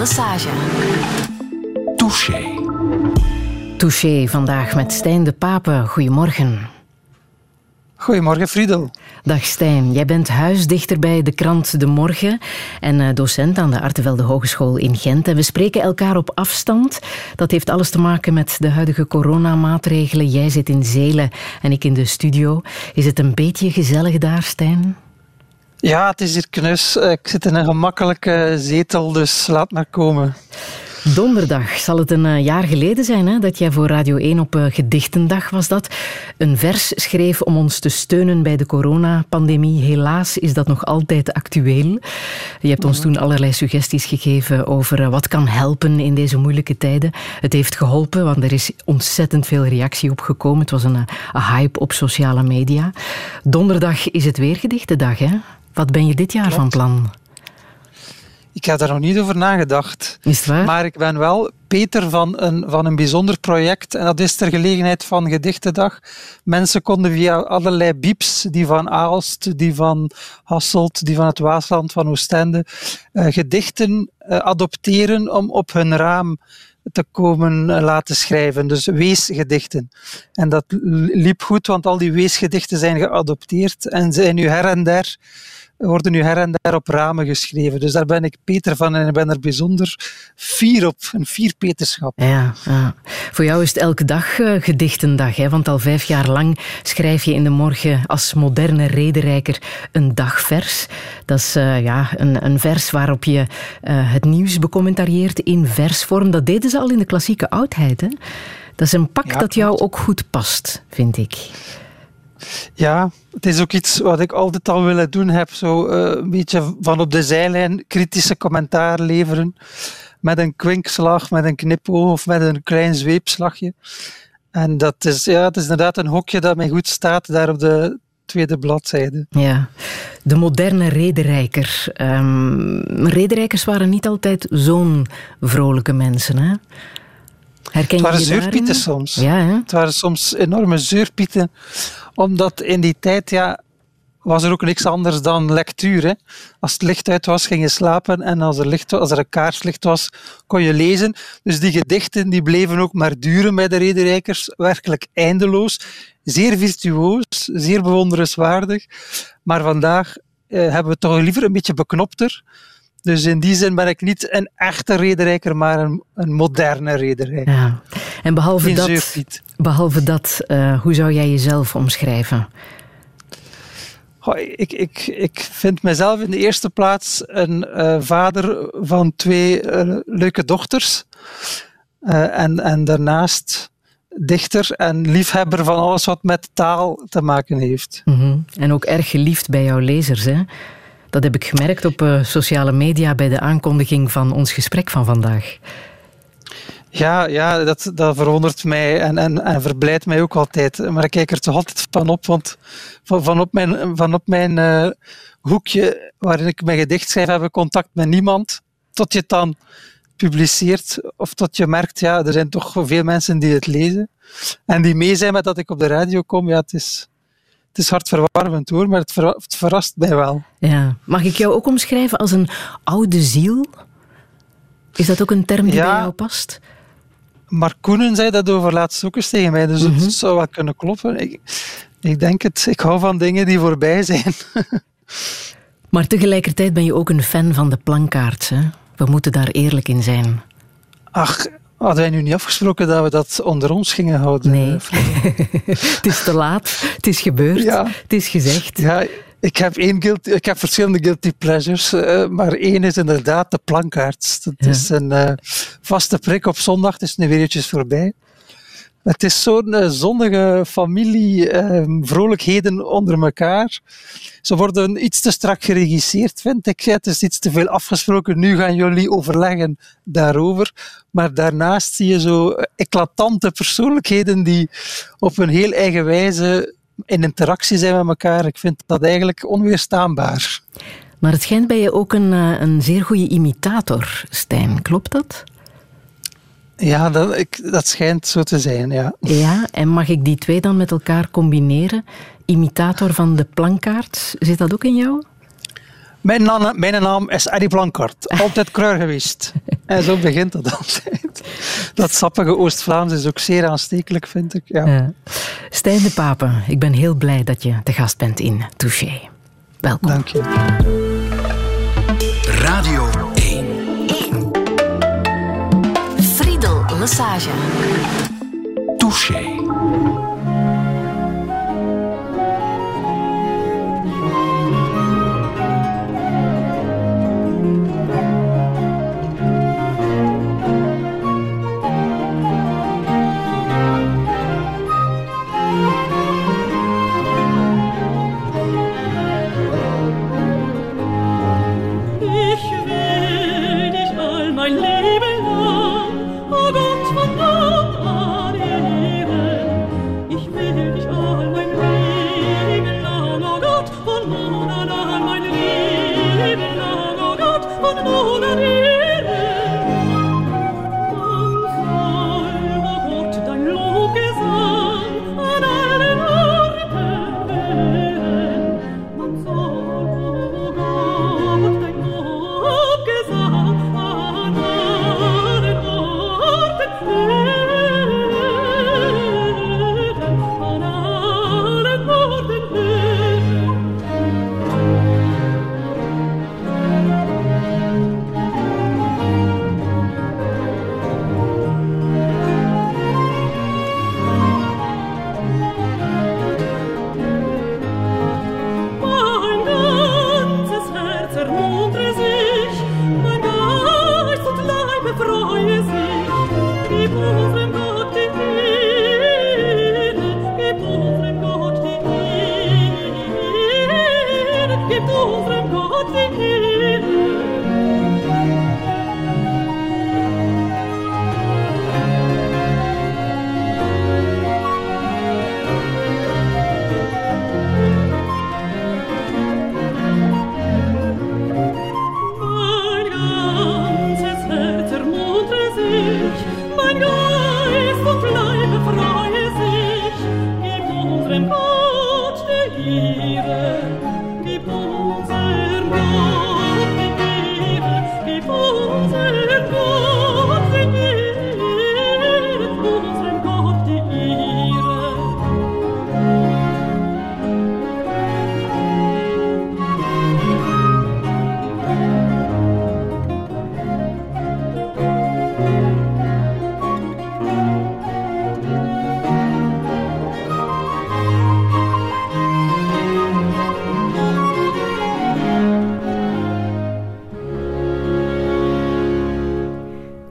Lesage. Touché. Touché vandaag met Stijn de Pape. Goedemorgen. Goedemorgen, Friedel. Dag Stijn, jij bent huisdichter bij de krant De Morgen en eh, docent aan de Artevelde Hogeschool in Gent. En we spreken elkaar op afstand. Dat heeft alles te maken met de huidige coronamaatregelen. Jij zit in Zelen en ik in de studio. Is het een beetje gezellig daar, Stijn? Ja, het is hier knus. Ik zit in een gemakkelijke zetel, dus laat maar komen. Donderdag zal het een eh, jaar geleden zijn hè, dat jij voor Radio 1 op uh, Gedichtendag was dat. Een vers schreef om ons te steunen bij de coronapandemie. Helaas is dat nog altijd actueel. Je hebt ons toen allerlei suggesties gegeven over uh, wat kan helpen in deze moeilijke tijden. Het heeft geholpen, want er is ontzettend veel reactie op gekomen. Het was een, een hype op sociale media. Donderdag is het weer Gedichtendag, hè? Wat ben je dit jaar Klopt. van plan? Ik heb daar nog niet over nagedacht. Is het waar? Maar ik ben wel Peter van een, van een bijzonder project. En dat is ter gelegenheid van Gedichtendag. Mensen konden via allerlei bieps, die van Aalst, die van Hasselt, die van het Waasland, van Oostende, uh, gedichten uh, adopteren om op hun raam te komen laten schrijven. Dus weesgedichten. En dat liep goed, want al die weesgedichten zijn geadopteerd en zijn nu her en der worden nu her en der op ramen geschreven. Dus daar ben ik Peter van en ik ben er bijzonder fier op. Een fier Peterschap. Ja, ja. Voor jou is het elke dag uh, gedichtendag, hè? want al vijf jaar lang schrijf je in de morgen als moderne rederijker een dagvers. Dat is uh, ja, een, een vers waarop je uh, het nieuws becommentarieert in versvorm. Dat deden ze al in de klassieke oudheid. Hè? Dat is een pak ja, dat jou ook goed past, vind ik. Ja, het is ook iets wat ik altijd al willen doen heb. Zo uh, een beetje van op de zijlijn kritische commentaar leveren. Met een kwinkslag, met een knipoog of met een klein zweepslagje. En dat is, ja, het is inderdaad een hokje dat mij goed staat daar op de tweede bladzijde. Ja, de moderne rederijker. Um, rederijkers waren niet altijd zo'n vrolijke mensen, hè? Herken het waren zeurpieten soms. Ja, hè? Het waren soms enorme zeurpieten omdat in die tijd ja, was er ook niks anders dan lectuur. Hè. Als het licht uit was, ging je slapen en als er, licht, als er een kaarslicht was, kon je lezen. Dus die gedichten die bleven ook maar duren bij de rederijkers, werkelijk eindeloos. Zeer virtuoos, zeer bewonderenswaardig. Maar vandaag eh, hebben we het toch liever een beetje beknopter. Dus in die zin ben ik niet een echte rederijker, maar een, een moderne rederijker. Ja. En behalve dat, behalve dat uh, hoe zou jij jezelf omschrijven? Oh, ik, ik, ik vind mezelf in de eerste plaats een uh, vader van twee uh, leuke dochters. en, en daarnaast dichter en liefhebber van alles wat met taal te maken heeft. Mm -hmm. En ook erg geliefd bij jouw lezers, hè? Dat heb ik gemerkt op uh, sociale media bij de aankondiging van ons gesprek van vandaag. Ja, ja dat, dat verwondert mij en, en, en verblijdt mij ook altijd. Maar ik kijk er toch altijd van op, want van, op mijn, van op mijn uh, hoekje waarin ik mijn gedicht schrijf, heb ik contact met niemand. Tot je het dan publiceert of tot je merkt, ja, er zijn toch veel mensen die het lezen en die mee zijn met dat ik op de radio kom. Ja, het is, het is hartverwarmend hoor, maar het, ver, het verrast mij wel. Ja. Mag ik jou ook omschrijven als een oude ziel? Is dat ook een term die ja, bij jou past? Mark Koenen zei dat over laatst ook eens tegen mij, dus mm -hmm. het zou wel kunnen kloppen. Ik, ik denk het, ik hou van dingen die voorbij zijn. maar tegelijkertijd ben je ook een fan van de plankaart. Hè? We moeten daar eerlijk in zijn. Ach, Hadden wij nu niet afgesproken dat we dat onder ons gingen houden? Nee. het is te laat. Het is gebeurd. Ja. Het is gezegd. Ja, ik heb, één guilty, ik heb verschillende guilty pleasures, uh, maar één is inderdaad de plankaart. Dat ja. is een uh, vaste prik op zondag. Het is nu weer voorbij. Het is zo'n uh, zonnige familie, uh, vrolijkheden onder elkaar. Ze worden iets te strak geregisseerd, vind ik. Het is iets te veel afgesproken. Nu gaan jullie overleggen daarover. Maar daarnaast zie je zo eclatante persoonlijkheden die op een heel eigen wijze in interactie zijn met elkaar. Ik vind dat eigenlijk onweerstaanbaar. Maar het schijnt bij je ook een, een zeer goede imitator, Stijn. Klopt dat? Ja, dat, ik, dat schijnt zo te zijn, ja. Ja, en mag ik die twee dan met elkaar combineren? Imitator van de plankaart, zit dat ook in jou? Mijn, naam, mijn naam is Eddie Plankaart, altijd kruir geweest. En zo begint het altijd. Dat sappige Oost-Vlaams is ook zeer aanstekelijk, vind ik. Ja. ja. Stijn de Papen, ik ben heel blij dat je de gast bent in Touché. Welkom. Dank je. Radio Friedel Massage.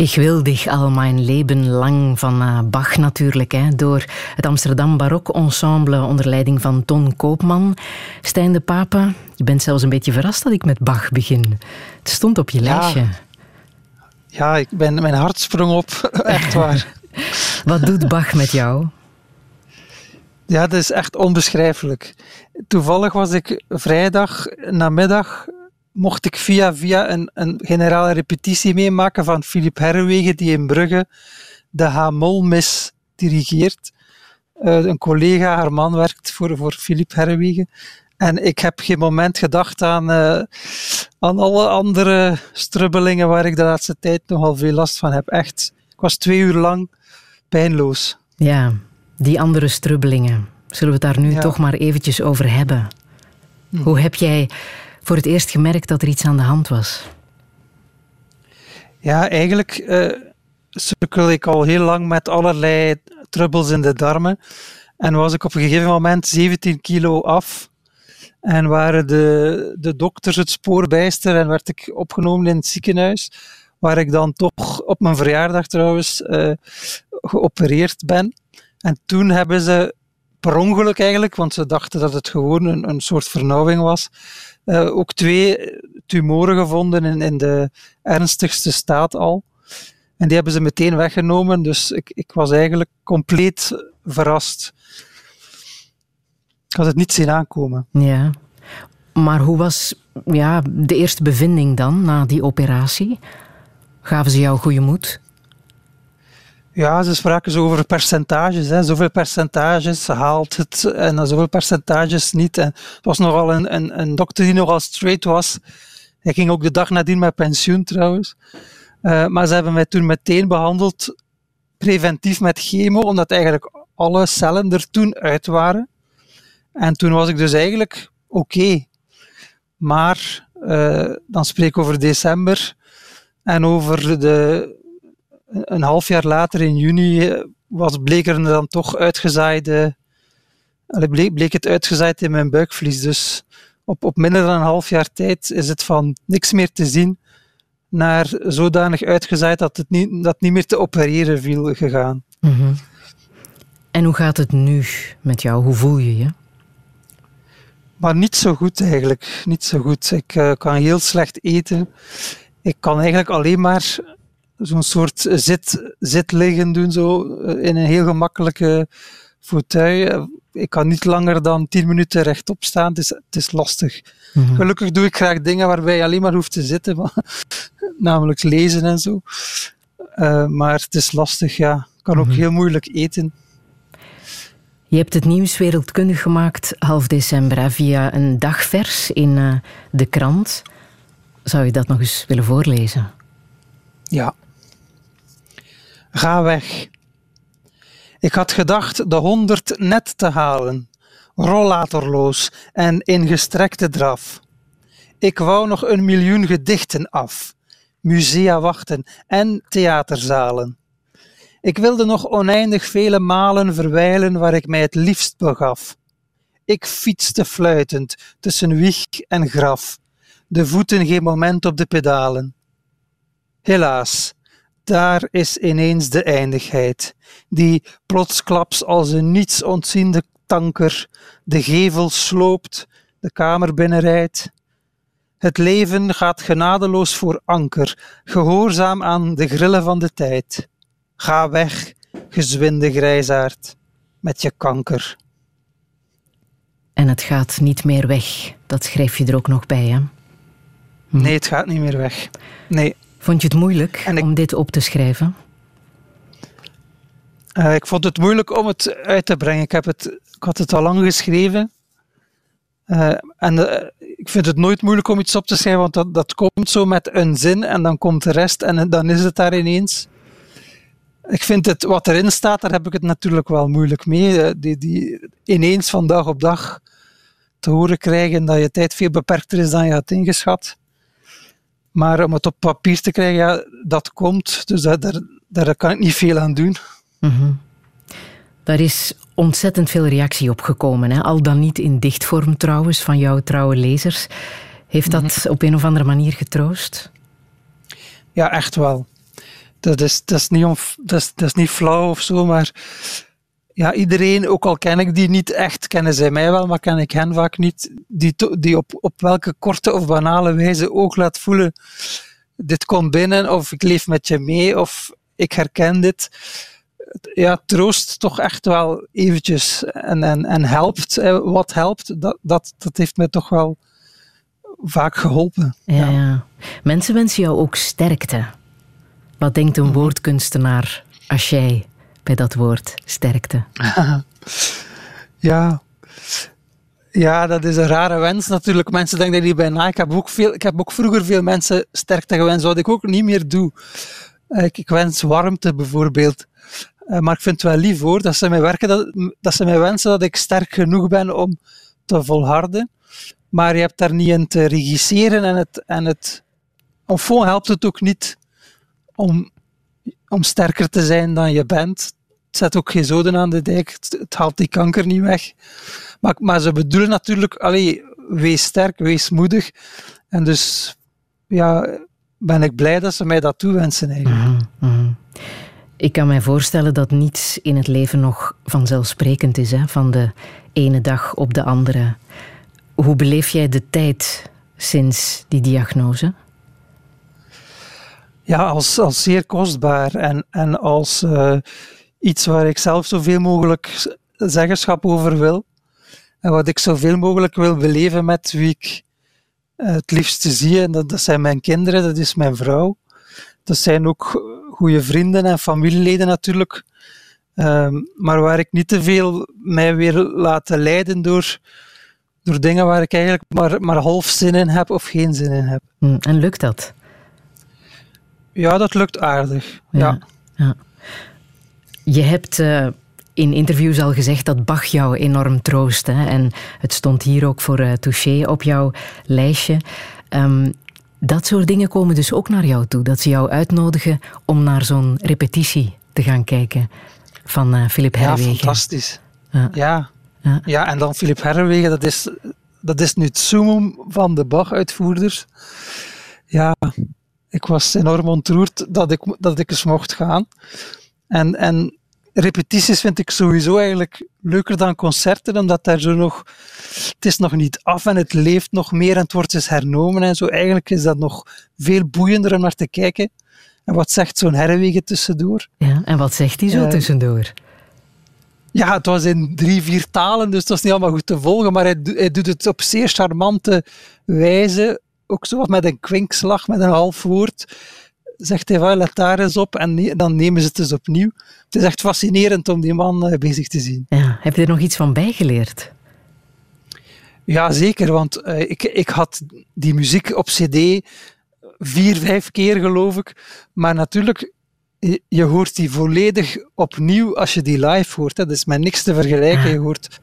Ik wil dich al mijn leven lang van uh, Bach natuurlijk, hè, door het Amsterdam Barok Ensemble onder leiding van Ton Koopman. Stijn de Pape, je bent zelfs een beetje verrast dat ik met Bach begin. Het stond op je lijstje. Ja, ik ben, mijn hart sprong op, echt waar. Wat doet Bach met jou? Ja, dat is echt onbeschrijfelijk. Toevallig was ik vrijdag namiddag mocht ik via via een, een generale repetitie meemaken van Philip Herwegen, die in Brugge de H-mol-mis dirigeert. Uh, een collega, haar man, werkt voor, voor Philip Herwegen. En ik heb geen moment gedacht aan, uh, aan alle andere strubbelingen waar ik de laatste tijd nogal veel last van heb. Echt, ik was twee uur lang pijnloos. Ja, die andere strubbelingen. Zullen we het daar nu toch maar eventjes over hebben? Hm. Hoe heb jij voor het eerst gemerkt dat er iets aan de hand was? Ja, eigenlijk uh, sukkel ik al heel lang met allerlei trubbels in de darmen. En was ik op een gegeven moment 17 kilo af. En waren de, de dokters het spoor bijster en werd ik opgenomen in het ziekenhuis. Waar ik dan toch op mijn verjaardag trouwens uh, geopereerd ben. En toen hebben ze per ongeluk eigenlijk, want ze dachten dat het gewoon een, een soort vernauwing was, uh, ook twee tumoren gevonden in, in de ernstigste staat al. En die hebben ze meteen weggenomen, dus ik, ik was eigenlijk compleet verrast. Ik had het niet zien aankomen. Ja. Maar hoe was ja, de eerste bevinding dan, na die operatie? Gaven ze jou goede moed? Ja, ze spraken zo over percentages. Hè. Zoveel percentages haalt het en zoveel percentages niet. En het was nogal een, een, een dokter die nogal straight was. Hij ging ook de dag nadien met pensioen trouwens. Uh, maar ze hebben mij toen meteen behandeld, preventief met chemo, omdat eigenlijk alle cellen er toen uit waren. En toen was ik dus eigenlijk oké. Maar uh, dan spreek ik over december en over de, een half jaar later in juni was, bleek er dan toch uitgezaaide, bleek, bleek het uitgezaaid in mijn buikvlies. Dus op, op minder dan een half jaar tijd is het van niks meer te zien naar zodanig uitgezaaid dat het niet, dat niet meer te opereren viel gegaan. Mm En hoe gaat het nu met jou? Hoe voel je je? Maar niet zo goed eigenlijk. Niet zo goed. Ik uh, kan heel slecht eten. Ik kan eigenlijk alleen maar zo'n soort zit, zit liggen doen, zo, eh, in een heel gemakkelijke fauteuil. Ik kan niet langer dan tien minuten rechtop staan. Het is, het is lastig. Mhm. Gelukkig doe ik graag dingen waarbij je alleen maar hoeft te zitten, namelijk lezen en zo. Uh, maar het is lastig, ja. Ik kan ook mhm. heel moeilijk eten. Je hebt het nieuws wereldkundig gemaakt half december via een dagvers in uh, de krant. Zou je dat nog eens willen voorlezen? Ja. Ga weg. Ik had gedacht de honderd net te halen, rollatorloos en in gestrekte draf. Ik wou nog een miljoen gedichten af, musea wachten en theaterzalen. Ik wilde nog oneindig vele malen verwijlen waar ik mij het liefst begaf. Ik fietste fluitend tussen wieg en graf, de voeten geen moment op de pedalen. Helaas, daar is ineens de eindigheid, die plotsklaps als een niets ontziende tanker de gevel sloopt, de kamer binnenrijdt. Het leven gaat genadeloos voor anker, gehoorzaam aan de grillen van de tijd. Ga weg, gezwinde grijsaard, met je kanker. En het gaat niet meer weg, dat schrijf je er ook nog bij, hè? Hm. Nee, het gaat niet meer weg. Nee. Vond je het moeilijk om dit op te schrijven? Uh, ik vond het moeilijk om het uit te brengen. Ik, heb het, ik had het al lang geschreven. Uh, en uh, ik vind het nooit moeilijk om iets op te schrijven, want dat, dat komt zo met een zin en dan komt de rest en dan is het daar ineens. Ik vind het, wat erin staat, daar heb ik het natuurlijk wel moeilijk mee. Die, die ineens van dag op dag te horen krijgen dat je tijd veel beperkter is dan je had ingeschat. Maar om het op papier te krijgen, ja, dat komt. Dus daar, daar, daar kan ik niet veel aan doen. Mm Daar is ontzettend veel reactie op gekomen. Hè? Al dan niet in dichtvorm trouwens, van jouw trouwe lezers. Heeft dat mhm. op een of andere manier getroost? Ja, echt wel. Dat is, dat is, niet, dat is, dat is niet flauw of zo, maar ja, iedereen, ook al ken ik die niet echt, kennen zij mij wel, maar ken ik hen vaak niet, die, die op, op welke korte of banale wijze ook laat voelen, dit komt binnen, of ik leef met je mee, of ik herken dit. Ja, troost toch echt wel eventjes en, en, en helpt. Wat helpt, dat, dat, dat heeft mij toch wel vaak geholpen. Ja. Mensen wensen jou ook sterkte. Wat denkt een woordkunstenaar als jij bij dat woord sterkte? ja. Ja, dat is een rare wens natuurlijk. Mensen denken niet bij na. Ik heb, ook veel, ik heb ook vroeger veel mensen sterkte gewenst, wat ik ook niet meer doe. Ik, ik wens warmte bijvoorbeeld. Eh, maar ik vind het wel lief hoor, dat ze mij werken, dat, dat ze mij wensen dat ik sterk genoeg ben om te volharden. Maar je hebt daar niet in te regisseren en het, en het helpt het ook niet om, om sterker te zijn dan je bent. Het zet ook geen zoden aan de dijk, het, haalt die kanker niet weg. Maar, maar ze bedoelen natuurlijk, allee, wees sterk, wees moedig. En dus ja, ben ik blij dat ze mij dat toewensen eigenlijk. Mhm, mhm. Ik kan mij voorstellen dat niets in het leven nog vanzelfsprekend is, hè? van de ene dag op de andere. Hoe beleef jij de tijd sinds die diagnose? ja, als, als zeer kostbaar en, en als uh, iets waar ik zelf zoveel mogelijk zeggenschap over wil. En wat ik zoveel mogelijk wil beleven met wie ik uh, het liefste zie. En dat, dat zijn mijn kinderen, dat is mijn vrouw. Dat zijn ook goede vrienden en familieleden natuurlijk. Um, maar waar ik niet te veel mij weer laten leiden door, door dingen waar ik eigenlijk maar, maar half zin in heb of geen zin in heb. Hm, en lukt dat? Ja, dat lukt aardig. Ja. ja. Je hebt uh, in interviews al gezegd dat Bach jou enorm troost. Hè? En het stond hier ook voor uh, Touché op jouw lijstje. Um, dat soort dingen komen dus ook naar jou toe. Dat ze jou uitnodigen om naar zo'n repetitie te gaan kijken van uh, Philip Herwegen. Ja, fantastisch. Ja. ja. Ja. ja, en dan Philip Herwegen, dat is, dat is nu het summum van de Bach-uitvoerders. Ja, ik was enorm ontroerd dat ik, dat ik eens mocht gaan. En, en repetities vind ik sowieso eigenlijk leuker dan concerten, omdat daar zo nog, het is nog niet af en het leeft nog meer en het wordt eens hernomen en zo. Eigenlijk is dat nog veel boeiender om naar te kijken. En wat zegt zo'n Herwegen tussendoor? Ja, en wat zegt hij zo uh, tussendoor? Ja, het was in drie, vier talen, dus het was niet allemaal goed te volgen, maar hij, hij doet het op zeer charmante wijze. Ook zo met een kwinkslag, met een half woord. Zegt hij, let daar eens op en dan nemen ze het dus opnieuw. Het is echt fascinerend om die man uh, bezig te zien. Ja, heb je er nog iets van bijgeleerd? Ja, zeker, want uh, ik, ik had die muziek op cd vier, vijf keer, geloof ik. Maar natuurlijk, je, hoort die volledig opnieuw als je die live hoort. Hè. Dat is met niks te vergelijken. Je hoort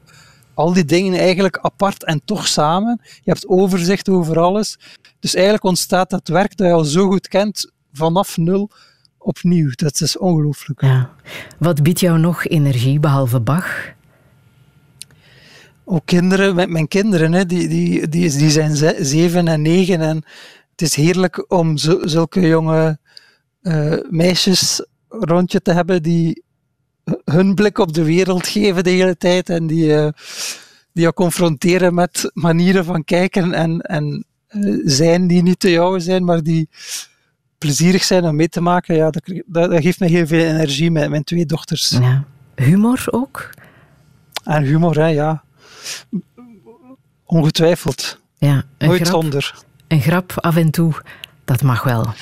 al die dingen eigenlijk apart en toch samen. Je hebt overzicht over alles. Dus eigenlijk ontstaat dat werk dat je al zo goed kent vanaf nul opnieuw. Dat is ongelooflijk. Ja. Wat biedt jou nog energie behalve Bach? Ook kinderen, met mijn kinderen, hè, die, die, die, die zijn zeven en negen. En het is heerlijk om zulke jonge uh, meisjes rondje te hebben die hun blik op de wereld geven de hele tijd en die, uh, die je confronteren met manieren van kijken en, en uh, zijn die niet te jou zijn, maar die plezierig zijn om mee te maken. Ja, dat, dat, dat geeft me heel veel energie met mijn twee dochters. Ja. Humor ook? En humor, hè, ja. Ongetwijfeld. Ja, Nooit grap, zonder. Een grap af en toe, dat mag wel.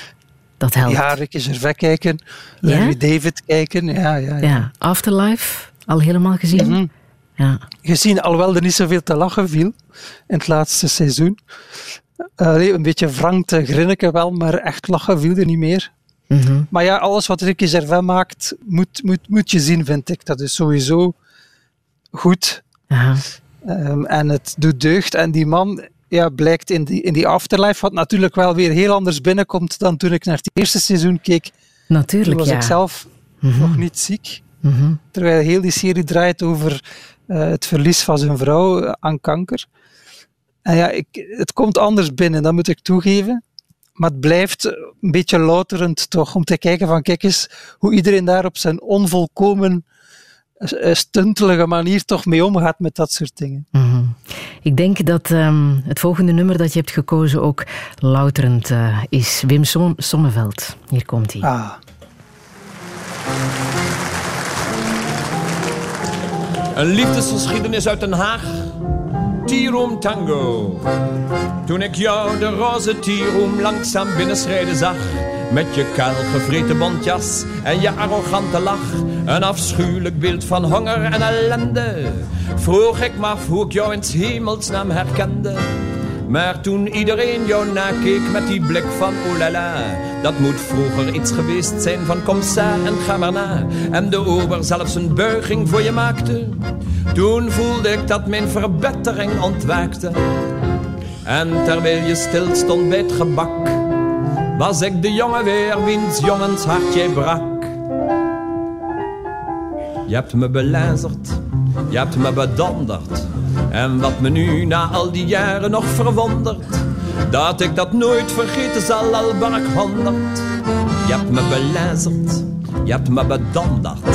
Dat helpt. Ja, Ricky Gervais kijken, Larry David kijken. Ja, ja, ja. ja, Afterlife, al helemaal gezien? Mm ja. Gezien, alhoewel er niet zoveel te lachen viel in het laatste seizoen. Uh, een beetje wrang te grinniken wel, maar echt lachen viel er niet meer. Mhm. Maar ja, alles wat Ricky Gervais maakt, moet, moet, moet je zien, vind ik. Dat is sowieso goed. Um, en het doet deugd. En die man ja, blijkt in die, in die afterlife, wat natuurlijk wel weer heel anders binnenkomt dan toen ik naar het eerste seizoen keek. Natuurlijk, Toen was ja. ik zelf mhm. nog niet ziek. Mhm. Terwijl heel die serie draait over uh, het verlies van zijn vrouw eh, aan kanker. En ja, ik, het komt anders binnen, dat moet ik toegeven. Maar het blijft een beetje louterend toch, om te kijken van kijk eens hoe iedereen daar op zijn onvolkomen eh, stuntelige manier toch mee omgaat met dat soort dingen. Mhm. Ik denk dat um, het volgende nummer dat je hebt gekozen ook louterend uh, is. Wim Som Sommeveld. Hier komt hij. Ah. Een liefdesgeschiedenis uit Den Haag. Tiroom Tango. Toen ik jou de roze Tiroom langzaam binnenschrijden zag met je kaal gevreten bontjas en je arrogante lach. Een afschuwelijk beeld van honger en ellende. Vroeg ik me af hoe ik jou in hemelsnaam herkende. Maar toen iedereen jou nakeek met die blik van oh la la, dat moet vroeger iets geweest zijn van kom sa en ga maar na. En de ober zelfs een buiging voor je maakte. Toen voelde ik dat mijn verbetering ontwaakte. En terwijl je stil stond bij het gebak, was ik de jongen weer wiens jongens hart jij brak. Je hebt me belazerd, je hebt me bedonderd. En wat me nu na al die jaren nog verwondert, dat ik dat nooit vergeten zal, al ben ik honderd. Je hebt me belazerd, je hebt me bedonderd.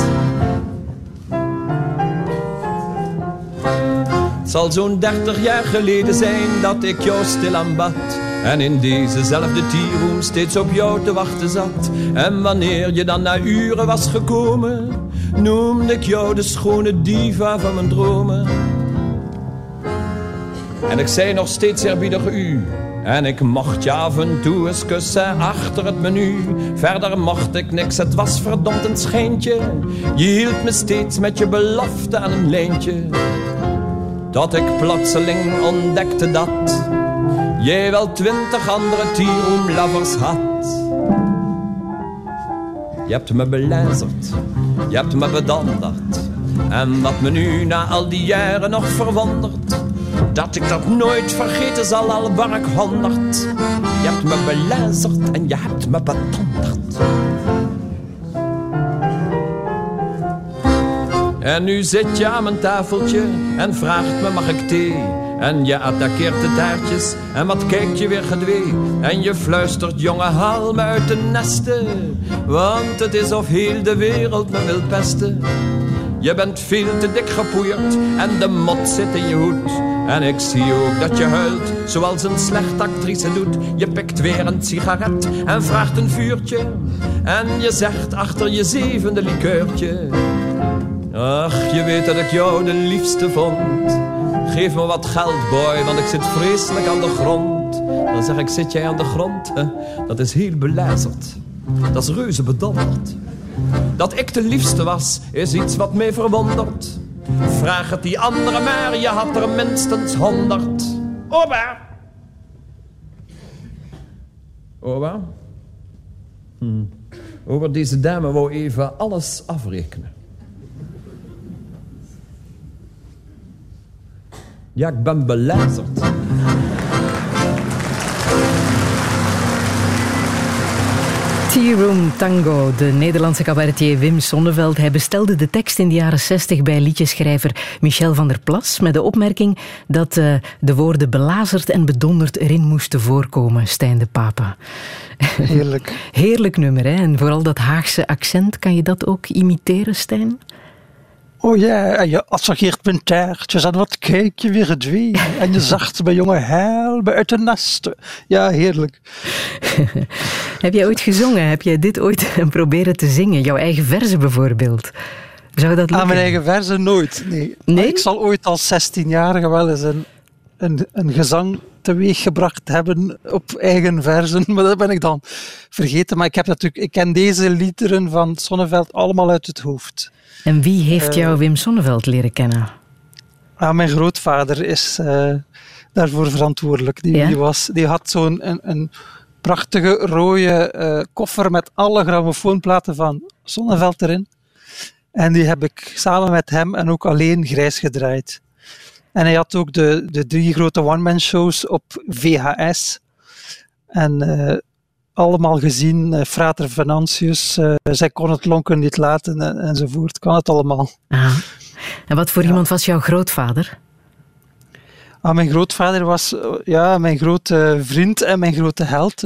Het zal zo'n dertig jaar geleden zijn dat ik jou stil aanbad. En in dezezelfde tierroom steeds op jou te wachten zat. En wanneer je dan na uren was gekomen, noemde ik jou de schone diva van mijn dromen. En ik zei nog steeds eerbiedig u. En ik mocht je af en toe eens kussen achter het menu. Verder mocht ik niks, het was verdomd een schijntje. Je hield me steeds met je belofte aan een lijntje. Tot ik plotseling ontdekte dat jij wel twintig andere tierroomlovers had. Je hebt me belazerd, je hebt me bedanderd. En wat me nu na al die jaren nog verwondert, dat ik dat nooit vergeten zal, al waar ik honderd. Je hebt me belazerd en je hebt me bedanderd. En nu zit je aan mijn tafeltje en vraagt me mag ik thee? En je attaqueert de taartjes en wat kijk je weer gedwee? En je fluistert jonge haal uit de nesten. Want het is of heel de wereld me wil pesten. Je bent veel te dik gepoeierd en de mot zit in je hoed. En ik zie ook dat je huilt, zoals een slechte actrice doet. Je pikt weer een sigaret en vraagt een vuurtje. En je zegt achter je zevende likeurtje... Ach, je weet dat ik jou de liefste vond. Geef me wat geld, boy, want ik zit vreselijk aan de grond. Dan zeg ik, zit jij aan de grond? Dat is heel belazerd. Dat is reuze bedonderd. Dat ik de liefste was, is iets wat mij verwondert. Vraag het die andere maar, je had er minstens honderd. Oba! Oba? Hm. Over deze dame wou even alles afrekenen. Ja, ik ben belazerd. Tea Room Tango, de Nederlandse cabaretier Wim Sonneveld. Hij bestelde de tekst in de jaren 60 bij liedjeschrijver Michel van der Plas met de opmerking dat uh, de woorden belazerd en bedonderd erin moesten voorkomen, Stijn de Papa. Heerlijk. Heerlijk nummer, hè? En vooral dat Haagse accent, kan je dat ook imiteren, Stijn? Oh ja, en je assageert mijn taartjes en wat kijk je weer gedwee. En je zacht bij jonge heil bij uit de nesten. Ja, heerlijk. Heb jij ooit gezongen? Heb jij dit ooit proberen te zingen? Jouw eigen verzen bijvoorbeeld? Zou dat lukken? Aan mijn eigen verzen nooit, nee. Nee? Ik zal ooit als 16-jarige wel eens een, een, een gezang teweeggebracht hebben op eigen verzen, maar dat ben ik dan vergeten. Maar ik, heb natuurlijk, ik ken deze liederen van Sonneveld allemaal uit het hoofd. En wie heeft jou Wim Sonneveld leren kennen? Ah, mijn grootvader is uh, daarvoor verantwoordelijk. Die, Ja? die, was, die had zo'n een, een prachtige rode uh, koffer met alle grammofoonplaten van Sonneveld erin. En die heb ik samen met hem en ook alleen grijs gedraaid. En hij had ook de, de drie grote one-man-shows op VHS. En uh, allemaal gezien, uh, Frater Venantius, uh, zij kon het lonken niet laten en, enzovoort. Kan het allemaal. Ah. En wat voor ja. iemand was jouw grootvader? Ah, mijn grootvader was ja, mijn grote vriend en mijn grote held.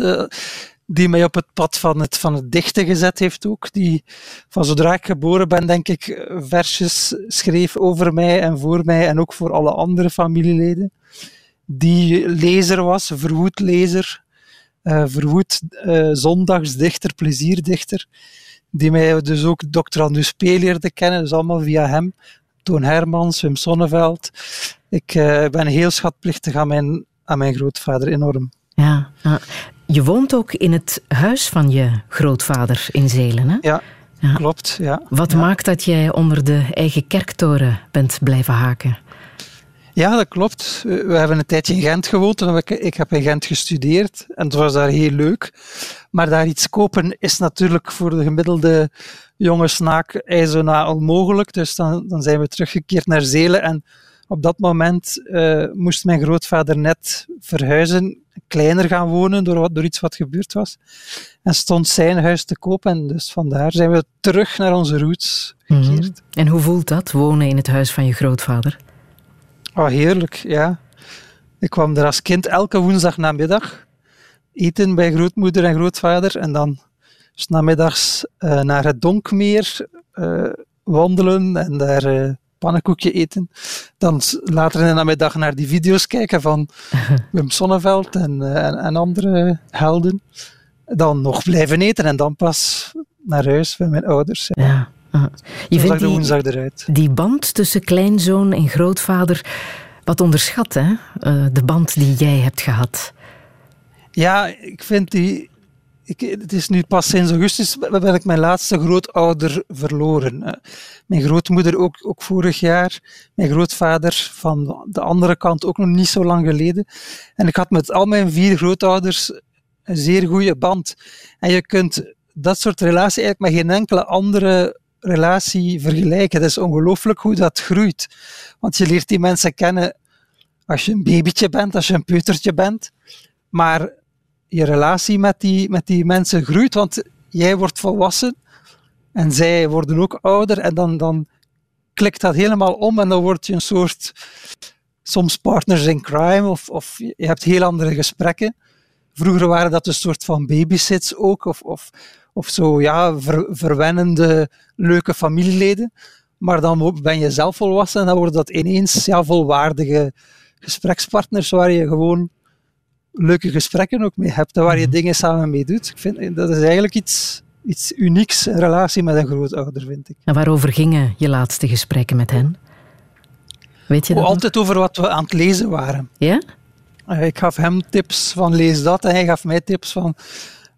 Die mij op het pad van het, van het dichten gezet heeft ook. Die van zodra ik geboren ben, denk ik, versjes schreef over mij en voor mij en ook voor alle andere familieleden. Die lezer was, verwoed lezer, uh, verwoed uh, zondagsdichter, plezierdichter. Die mij dus ook Dr. Andus P. leerde kennen, dus allemaal via hem. Toon Hermans, Wim Sonneveld. Ik ben heel schatplichtig aan mijn, aan mijn grootvader, enorm. Ja, ja. Je woont ook in het huis van je grootvader in Zelen, hè? Ja, ja. klopt. Ja. Wat ja. maakt dat jij onder de eigen kerktoren bent blijven haken? Ja, dat klopt. We hebben een tijdje in Gent gewoond en ik heb in Gent gestudeerd en het was daar heel leuk. Maar daar iets kopen is natuurlijk voor de gemiddelde jonge snaak ijzona onmogelijk. Dus dan, dan zijn we teruggekeerd naar Zelen en op dat moment uh, moest mijn grootvader net verhuizen, kleiner gaan wonen door, wat, door iets wat gebeurd was. En stond zijn huis te koop en dus vandaar zijn we terug naar onze roots gekeerd. Mm-hmm. En hoe voelt dat, wonen in het huis van je grootvader? Oh, heerlijk, ja. Ik kwam er als kind elke woensdag namiddag eten bij grootmoeder en grootvader en dan s namiddags uh, naar het Donkmeer uh, wandelen en daar uh, pannenkoekje eten. Dan later in de namiddag naar die video's kijken van Wim Sonneveld en, en, en, andere helden. Dan nog blijven eten en dan pas naar huis bij mijn ouders. Ja. ja. Je vindt die, die band tussen kleinzoon en grootvader wat onderschat, hè? Uh, de band die jij hebt gehad. Ja, ik vind die... Ik, het is nu pas sinds augustus ben ik mijn laatste grootouder verloren. Mijn grootmoeder ook, ook vorig jaar. Mijn grootvader van de andere kant ook nog niet zo lang geleden. En ik had met al mijn vier grootouders een zeer goede band. En je kunt dat soort relatie eigenlijk met geen enkele andere relatie vergelijken. Het is ongelooflijk hoe dat groeit. Want je leert die mensen kennen als je een babytje bent, als je een peutertje bent. Maar je relatie met die, met die mensen groeit, want jij wordt volwassen en zij worden ook ouder en dan, dan klikt dat helemaal om en dan word je een soort soms partners in crime of, of je hebt heel andere gesprekken. Vroeger waren dat een soort van babysits ook, of, of, of zo, ja, verwennende, leuke familieleden. Maar dan ben je zelf volwassen en dan worden dat ineens ja, volwaardige gesprekspartners waar je gewoon leuke gesprekken ook mee hebt waar je mhm. dingen samen mee doet. Ik vind, dat is eigenlijk iets, iets unieks in relatie met een grootouder, vind ik. En waarover gingen je laatste gesprekken met hen? Weet je dat Altijd over wat we aan het lezen waren. Ja? Eh, ik gaf hem tips van lees dat en hij gaf mij tips van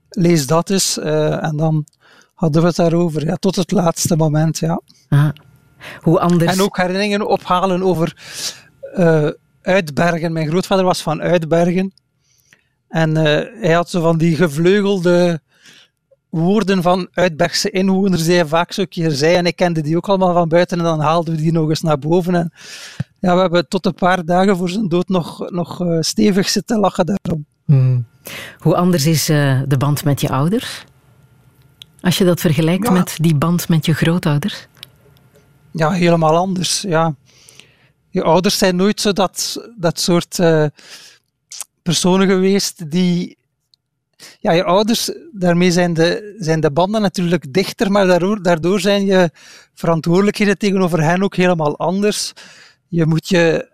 lees dat eens. Uh, en dan hadden we het daarover, ja, tot het laatste moment, ja. Ah. Hoe anders... En ook herinneringen ophalen over uh, Uitbergen. Mijn grootvader was van Uitbergen. En hij had zo van die gevleugelde woorden van Uitbergse inwoners die hij vaak zo keer zei. En ik kende die ook allemaal van buiten en dan haalden we die nog eens naar boven. En ja, we hebben tot een paar dagen voor zijn dood nog, nog uh, stevig zitten lachen daarom. Hmm. Hoe anders is uh, de band met je ouders? Als je dat vergelijkt met die band met je grootouders? Ja, helemaal anders. Ja. Je ouders zijn nooit zo dat, dat soort uh, personen geweest die ja, je ouders, daarmee zijn de, zijn de banden natuurlijk dichter, maar daardoor, daardoor zijn je verantwoordelijkheden tegenover hen ook helemaal anders. Je moet je,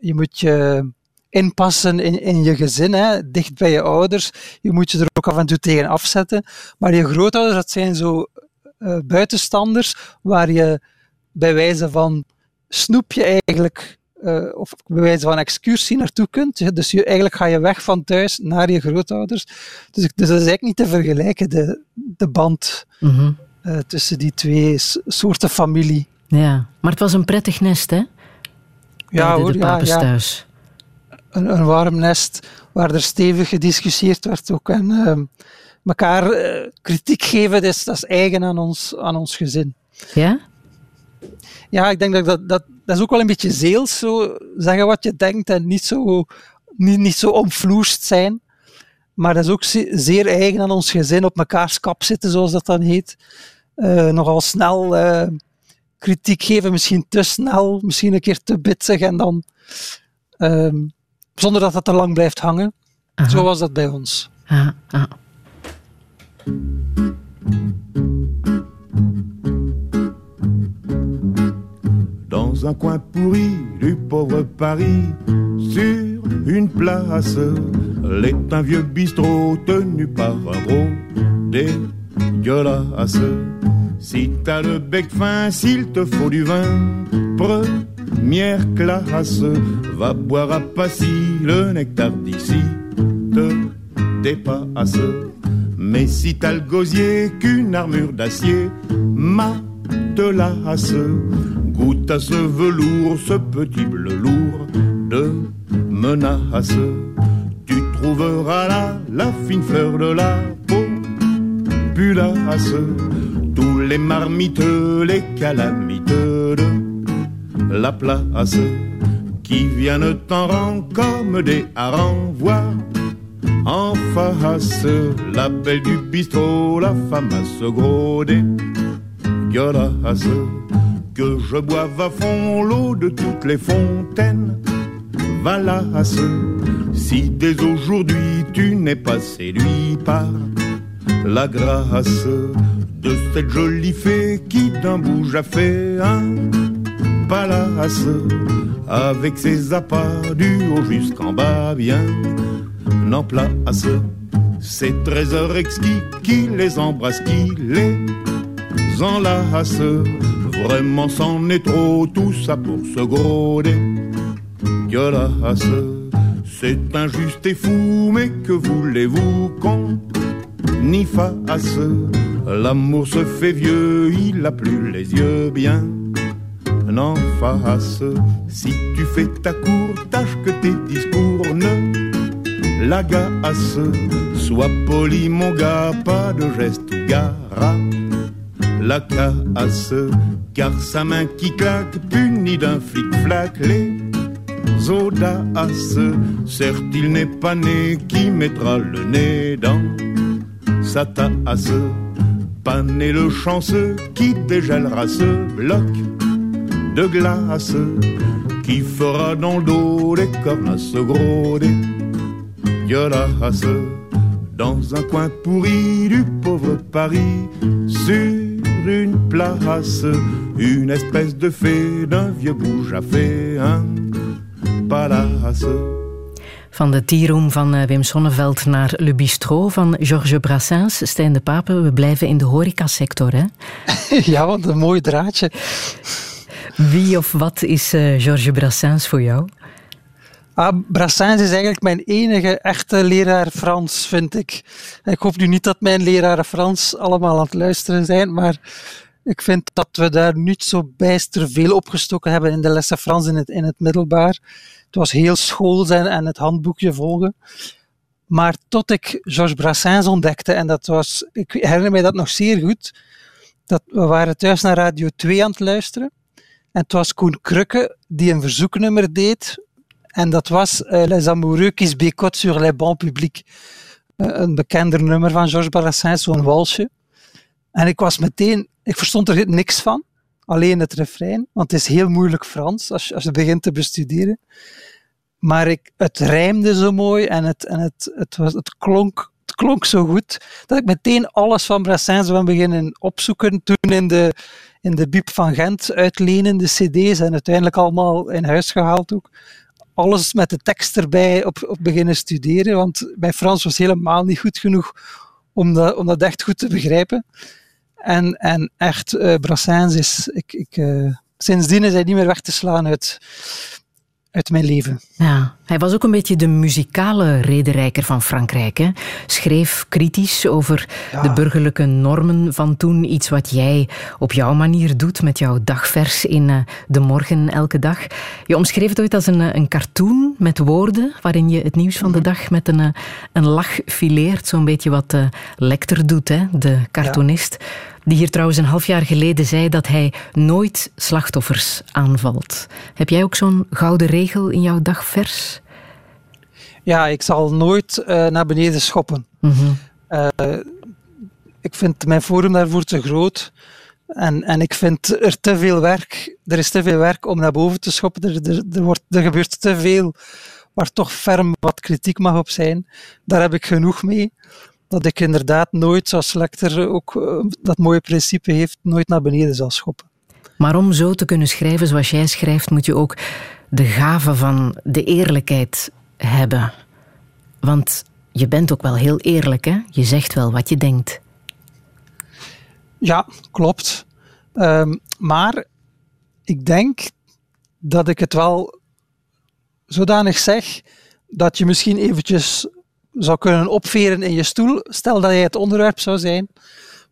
je, moet je inpassen in, in je gezin, hè, dicht bij je ouders. Je moet je er ook af en toe tegen afzetten. Maar je grootouders, dat zijn zo uh, buitenstanders waar je bij wijze van snoep je eigenlijk uh, of bij wijze van excursie naartoe kunt. Dus je, eigenlijk ga je weg van thuis naar je grootouders. Dus, dus dat is eigenlijk niet te vergelijken, de, de band mm tussen die twee soorten familie. Ja, maar het was een prettig nest, hè? Ja, hoor, de ja, ja. thuis. Een, een, warm nest waar er stevig gediscussieerd werd ook. En uh, elkaar uh, kritiek geven, dat is, dat is eigen aan ons, aan ons gezin. Ja? Ja, ik denk dat dat, dat dat is ook wel een beetje zeels, zo zeggen wat je denkt en niet zo, niet, niet zo omvloerst zijn. Maar dat is ook zeer eigen aan ons gezin, op mekaars kap zitten, zoals dat dan heet. Uh, nogal snel uh, kritiek geven, misschien te snel, misschien een keer te bitsig en dan uh, zonder dat dat te lang blijft hangen. Aha. Zo was dat bij ons. Aha. Aha. Un coin pourri du pauvre Paris, sur une place, l'est un vieux bistrot tenu par un gros dégueulasse. Si t'as le bec fin, s'il te faut du vin, première classe, va boire à Passy le nectar d'ici, te dépasse. Mais si t'as le gosier qu'une armure d'acier, ma te lasse, goûte à ce velours, ce petit bleu lourd de menace. Tu trouveras là la fine fleur de la populace, tous les marmites, les calamites de la place, qui viennent en rang comme des harengs voir en face. La belle du bistrot, la femme à se gros dégueulasse que je boive à fond l'eau de toutes les fontaines. Valasse, si dès aujourd'hui tu n'es pas séduit par la grâce de cette jolie fée qui d'un bouge a fait un palace avec ses appâts du haut jusqu'en bas bien en place ces trésors exquis qui les embrassent, qui les enlace Vraiment, c'en est trop, tout ça pour se gros dégueulasse. C'est injuste et fou, mais que voulez-vous qu'on y fasse? L'amour se fait vieux, il a plus les yeux bien en face. Si tu fais ta cour, tâche que tes discours ne l'agace. Sois poli, mon gars, pas de geste gara. La casse, car sa main qui claque, punie d'un flic-flac, les audaces. Certes, il n'est pas né qui mettra le nez dans sa tasse? Pas né le chanceux qui dégèlera ce bloc de glace qui fera dans le dos des cornasses gros dégueulasses dans un coin pourri du pauvre Paris sur une place une espèce de fée d'un vieux bouge a fait un palace Van de tieroom van eh, Wim Sonneveld naar Le Bistrot van Georges Brassens. Stijn de Pape, we blijven in de horecasector, hè? ja, wat een mooi draadje. Wie of wat is uh, Georges Brassens voor jou? Ah, Brassens is eigenlijk mijn enige echte leraar Frans, vind ik. Ik hoop nu niet dat mijn leraren Frans allemaal aan het luisteren zijn, maar ik vind dat we daar niet zo bijster veel opgestoken hebben in de lessen Frans in het, in het middelbaar. Het was heel school zijn en het handboekje volgen. Maar tot ik Georges Brassens ontdekte, en dat was, ik herinner mij dat nog zeer goed, dat we waren thuis naar Radio 2 aan het luisteren. En het was Koen Krukke die een verzoeknummer deed. En dat was uh, Les Amoureux qui se bécotent sur les bancs publics. Uh, een bekender nummer van Georges Brassens, zo'n walsje. En ik was meteen, ik verstond er niks van. Alleen het refrein, want het is heel moeilijk Frans als je, als je begint te bestuderen. Maar ik, het rijmde zo mooi en het, en het, het, was, het, klonk, het klonk zo goed dat ik meteen alles van Brassens ben beginnen opzoeken. Toen in de, in de Biep van Gent uitlenen, de cd's, en uiteindelijk allemaal in huis gehaald ook. Alles met de tekst erbij op, op beginnen studeren, want mijn Frans was helemaal niet goed genoeg om dat, om dat echt goed te begrijpen. En, en echt, uh, Brassens is... Ik, ik, uh, sindsdien is hij niet meer weg te slaan uit, uit mijn leven. Ja, hij was ook een beetje de muzikale rederijker van Frankrijk. Hè? Schreef kritisch over ja. de burgerlijke normen van toen. Iets wat jij op jouw manier doet met jouw dagvers in uh, De Morgen elke dag. Je omschreef het ooit als een, een cartoon met woorden, waarin je het nieuws van de dag met een, een lach fileert. Zo'n beetje wat uh, Lecter doet, hè? de cartoonist. Ja. Die hier trouwens een half jaar geleden zei dat hij nooit slachtoffers aanvalt. Heb jij ook zo'n gouden regel in jouw dagvers? Ja, ik zal nooit uh, naar beneden schoppen. Mm -hmm. uh, ik vind mijn forum daarvoor te groot. En, en ik vind er te veel werk. Er is te veel werk om naar boven te schoppen. Er, er, er, wordt, er gebeurt te veel waar toch ferm wat kritiek mag op zijn. Daar heb ik genoeg mee dat ik inderdaad nooit, zoals Lecter ook uh, dat mooie principe heeft, nooit naar beneden zal schoppen. Maar om zo te kunnen schrijven zoals jij schrijft, moet je ook de gave van de eerlijkheid hebben. Want je bent ook wel heel eerlijk, hè? Je zegt wel wat je denkt. Ja, klopt. Um, maar ik denk dat ik het wel zodanig zeg dat je misschien eventjes zou kunnen opveren in je stoel, stel dat jij het onderwerp zou zijn,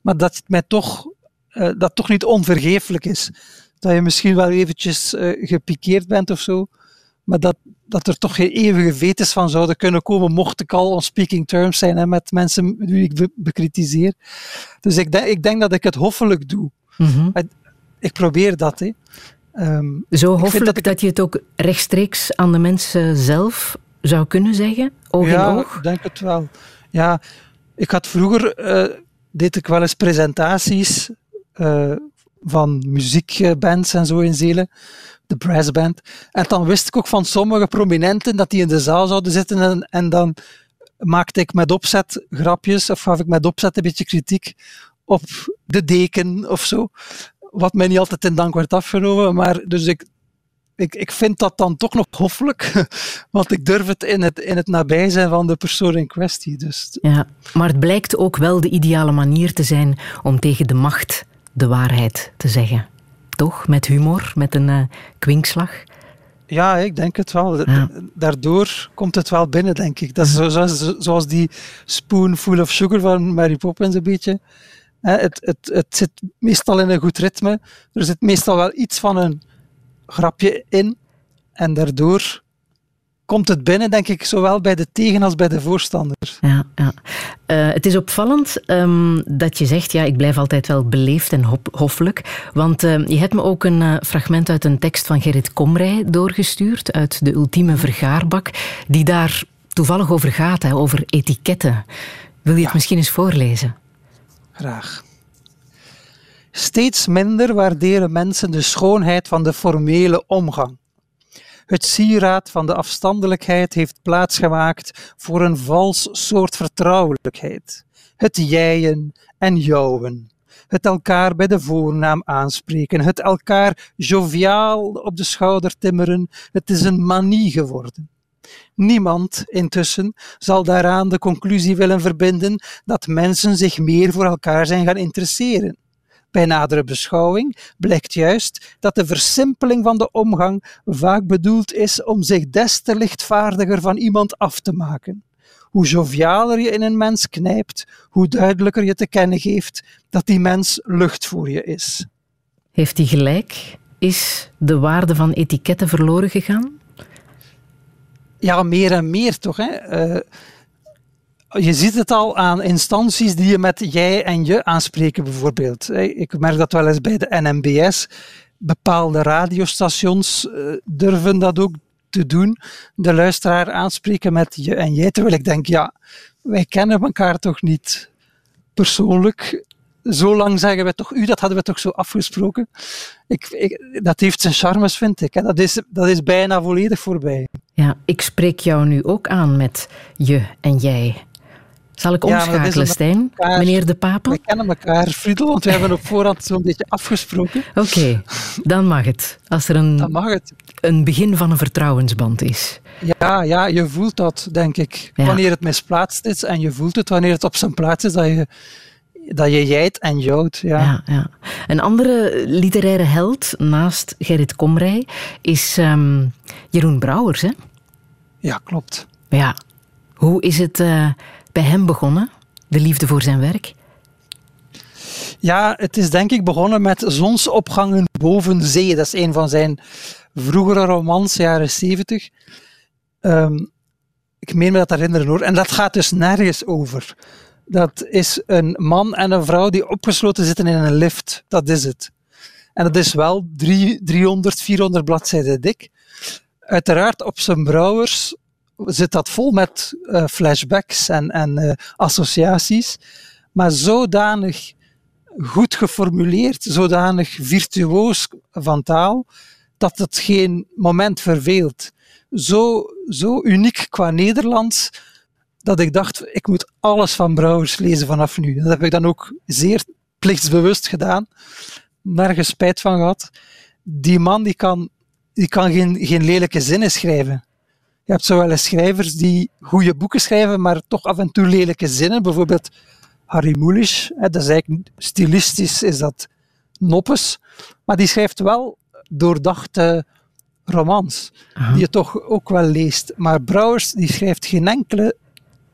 maar dat het mij toch, uh, dat toch niet onvergeeflijk is. Dat je misschien wel eventjes uh, gepikeerd bent of zo, maar dat, dat er toch geen eeuwige vetes van zouden kunnen komen, mocht ik al on speaking terms zijn hè, met mensen die ik be bekritiseer. Dus ik, denk, ik denk dat ik het hoffelijk doe. Mm -hmm. Ik probeer dat. Hè. Um, Zo hoffelijk dat, ik... dat je het ook rechtstreeks aan de mensen zelf zou kunnen zeggen? Oog ja, in oog? ik denk het wel. Ja, ik had vroeger, uh, deed ik wel eens presentaties uh, van muziekbands en zo in Zelen, de brassband. En dan wist ik ook van sommige prominenten dat die in de zaal zouden zitten en, en dan maakte ik met opzet grapjes of gaf ik met opzet een beetje kritiek op de deken of zo. Wat mij niet altijd in dank werd afgenomen, maar dus ik, ik, ik vind dat dan toch nog hoffelijk, want ik durf het in het, in het nabij zijn van de persoon in kwestie. Dus. Ja, maar het blijkt ook wel de ideale manier te zijn om tegen de macht de waarheid te zeggen. Toch? Met humor, met een uh, kwinkslag. Ja, ik denk het wel. Ja. Daardoor komt het wel binnen, denk ik. Dat is zoals, zoals die spoonful of sugar van Mary Poppins een beetje. Het, het, het zit meestal in een goed ritme. Er zit meestal wel iets van een grapje in. En daardoor komt het binnen, denk ik, zowel bij de tegen- als bij de voorstanders. Ja, ja. Uh, het is opvallend um, dat je zegt, ja, ik blijf altijd wel beleefd en hoffelijk. Want uh, je hebt me ook een uh, fragment uit een tekst van Gerrit Komrij doorgestuurd, uit de ultieme vergaarbak, die daar toevallig over gaat, hè, over etiketten. Wil je het misschien eens voorlezen? Graag. Steeds minder waarderen mensen de schoonheid van de formele omgang. Het sieraad van de afstandelijkheid heeft plaatsgemaakt voor een vals soort vertrouwelijkheid. Het jijen en jouwen. Het elkaar bij de voornaam aanspreken. Het elkaar joviaal op de schouder timmeren. Het is een manie geworden. Niemand intussen zal daaraan de conclusie willen verbinden dat mensen zich meer voor elkaar zijn gaan interesseren. Bij nadere beschouwing blijkt juist dat de versimpeling van de omgang vaak bedoeld is om zich des te lichtvaardiger van iemand af te maken. Hoe jovialer je in een mens knijpt, hoe duidelijker je te kennen geeft dat die mens lucht voor je is. Heeft hij gelijk? Is de waarde van etiketten verloren gegaan? Ja, meer en meer toch. Hè? Uh, je ziet het al aan instanties die je met jij en je aanspreken, bijvoorbeeld. Ik merk dat wel eens bij de NMBS. Bepaalde radiostations eh, durven dat ook te doen. De luisteraar aanspreken met je en jij. Terwijl ik denk, ja, wij kennen elkaar toch niet persoonlijk. Zo lang zeggen we toch u, dat hadden we toch zo afgesproken. Ik, dat heeft zijn charmes, vind ik. Dat is, dat is bijna volledig voorbij. Ja, ik spreek jou nu ook aan met je en jij. Zal ik omschakelen, ja, Stijn? Meneer De Papen? We kennen elkaar, Friedel, want we hebben op voorhand zo'n beetje afgesproken. Oké, dan mag het. Als er een, dan mag het. een begin van een vertrouwensband is. Ja, ja je voelt dat, denk ik. Wanneer het misplaatst is en je voelt het wanneer het op zijn plaats is, dat je, dat je jijt en jouwt. Ja. Ja, ja. Een andere literaire held naast Gerrit Komrij is um, Jeroen Brouwers, hè? Ja, klopt. Ja. Hoe is het... Uh, bij hem begonnen, de liefde voor zijn werk? Ja, het is denk ik begonnen met Zonsopgangen boven zee. Dat is een van zijn vroegere romans, jaren zeventig. Um, ik meen me dat herinneren hoor. En dat gaat dus nergens over. Dat is een man en een vrouw die opgesloten zitten in een lift. Dat is het. En dat is wel drie, 300, 400 bladzijden dik. Uiteraard op zijn brouwers zit dat vol met uh, flashbacks en, en uh, associaties, maar zodanig goed geformuleerd, zodanig virtuoos van taal, dat het geen moment verveelt. Zo, zo uniek qua Nederlands, dat ik dacht, ik moet alles van Brouwers lezen vanaf nu. Dat heb ik dan ook zeer plichtsbewust gedaan. Nergens spijt van gehad. Die man die kan, die kan geen, geen lelijke zinnen schrijven. Je hebt zo wel eens schrijvers die goede boeken schrijven, maar toch af en toe lelijke zinnen. Bijvoorbeeld Harry Mulisch. Dat is eigenlijk stilistisch is dat noppes. Maar die schrijft wel doordachte romans, die je toch ook wel leest. Maar Brouwers die schrijft geen enkele